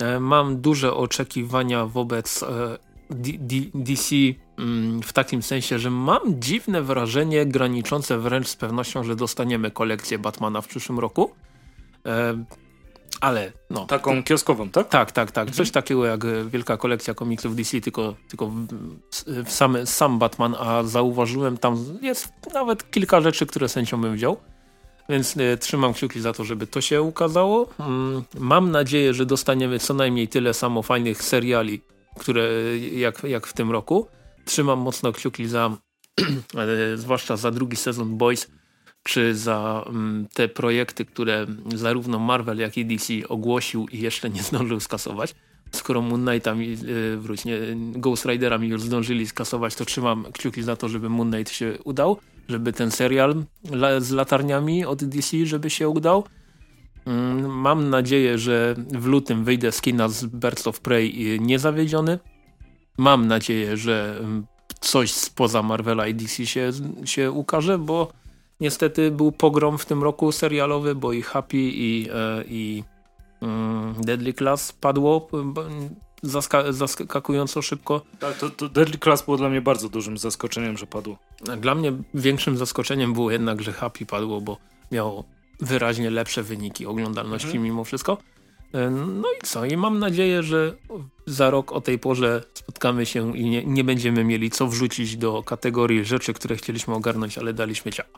E, mam duże oczekiwania wobec e, D D DC mm, w takim sensie, że mam dziwne wrażenie graniczące wręcz z pewnością, że dostaniemy kolekcję Batmana w przyszłym roku. E, ale no. Taką kioskową, tak? Tak, tak, tak. Coś mhm. takiego jak wielka kolekcja komiksów DC, tylko, tylko w, w sam, Batman, a zauważyłem tam jest nawet kilka rzeczy, które sędzią bym wziął. Więc e, trzymam kciuki za to, żeby to się ukazało. Mm, mam nadzieję, że dostaniemy co najmniej tyle samo fajnych seriali, które jak, jak w tym roku. Trzymam mocno kciuki za, e, zwłaszcza za drugi sezon Boys, czy za mm, te projekty, które zarówno Marvel, jak i DC ogłosił i jeszcze nie zdążył skasować. Skoro Moon Knightami, yy, wróć, nie, Ghost Riderami już zdążyli skasować, to trzymam kciuki za to, żeby Moon Knight się udał, żeby ten serial z latarniami od DC, żeby się udał. Mm, mam nadzieję, że w lutym wyjdę z kina z Birds of Prey niezawiedziony. Mam nadzieję, że mm, coś spoza Marvela i DC się, się ukaże, bo Niestety był pogrom w tym roku serialowy, bo i Happy i, e, i mm, Deadly Class padło zaska zaskakująco szybko. Tak, to, to, Deadly Class było dla mnie bardzo dużym zaskoczeniem, że padło. Dla mnie większym zaskoczeniem było jednak, że Happy padło, bo miało wyraźnie lepsze wyniki oglądalności mhm. mimo wszystko. E, no i co? I mam nadzieję, że za rok o tej porze spotkamy się i nie, nie będziemy mieli co wrzucić do kategorii rzeczy, które chcieliśmy ogarnąć, ale daliśmy ciała.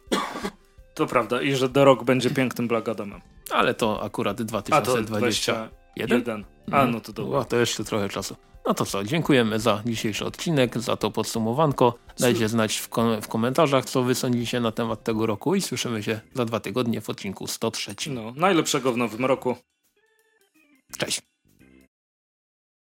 To prawda i że The Rock będzie pięknym Black Adamem. Ale to akurat 2021. A, no to dobra. O, to jeszcze trochę czasu. No to co, dziękujemy za dzisiejszy odcinek, za to podsumowanko. Dajcie znać w, kom w, komentarzach, co wy sądzicie na temat tego roku i słyszymy się za dwa tygodnie w odcinku 103. No, najlepszego w nowym roku. Cześć.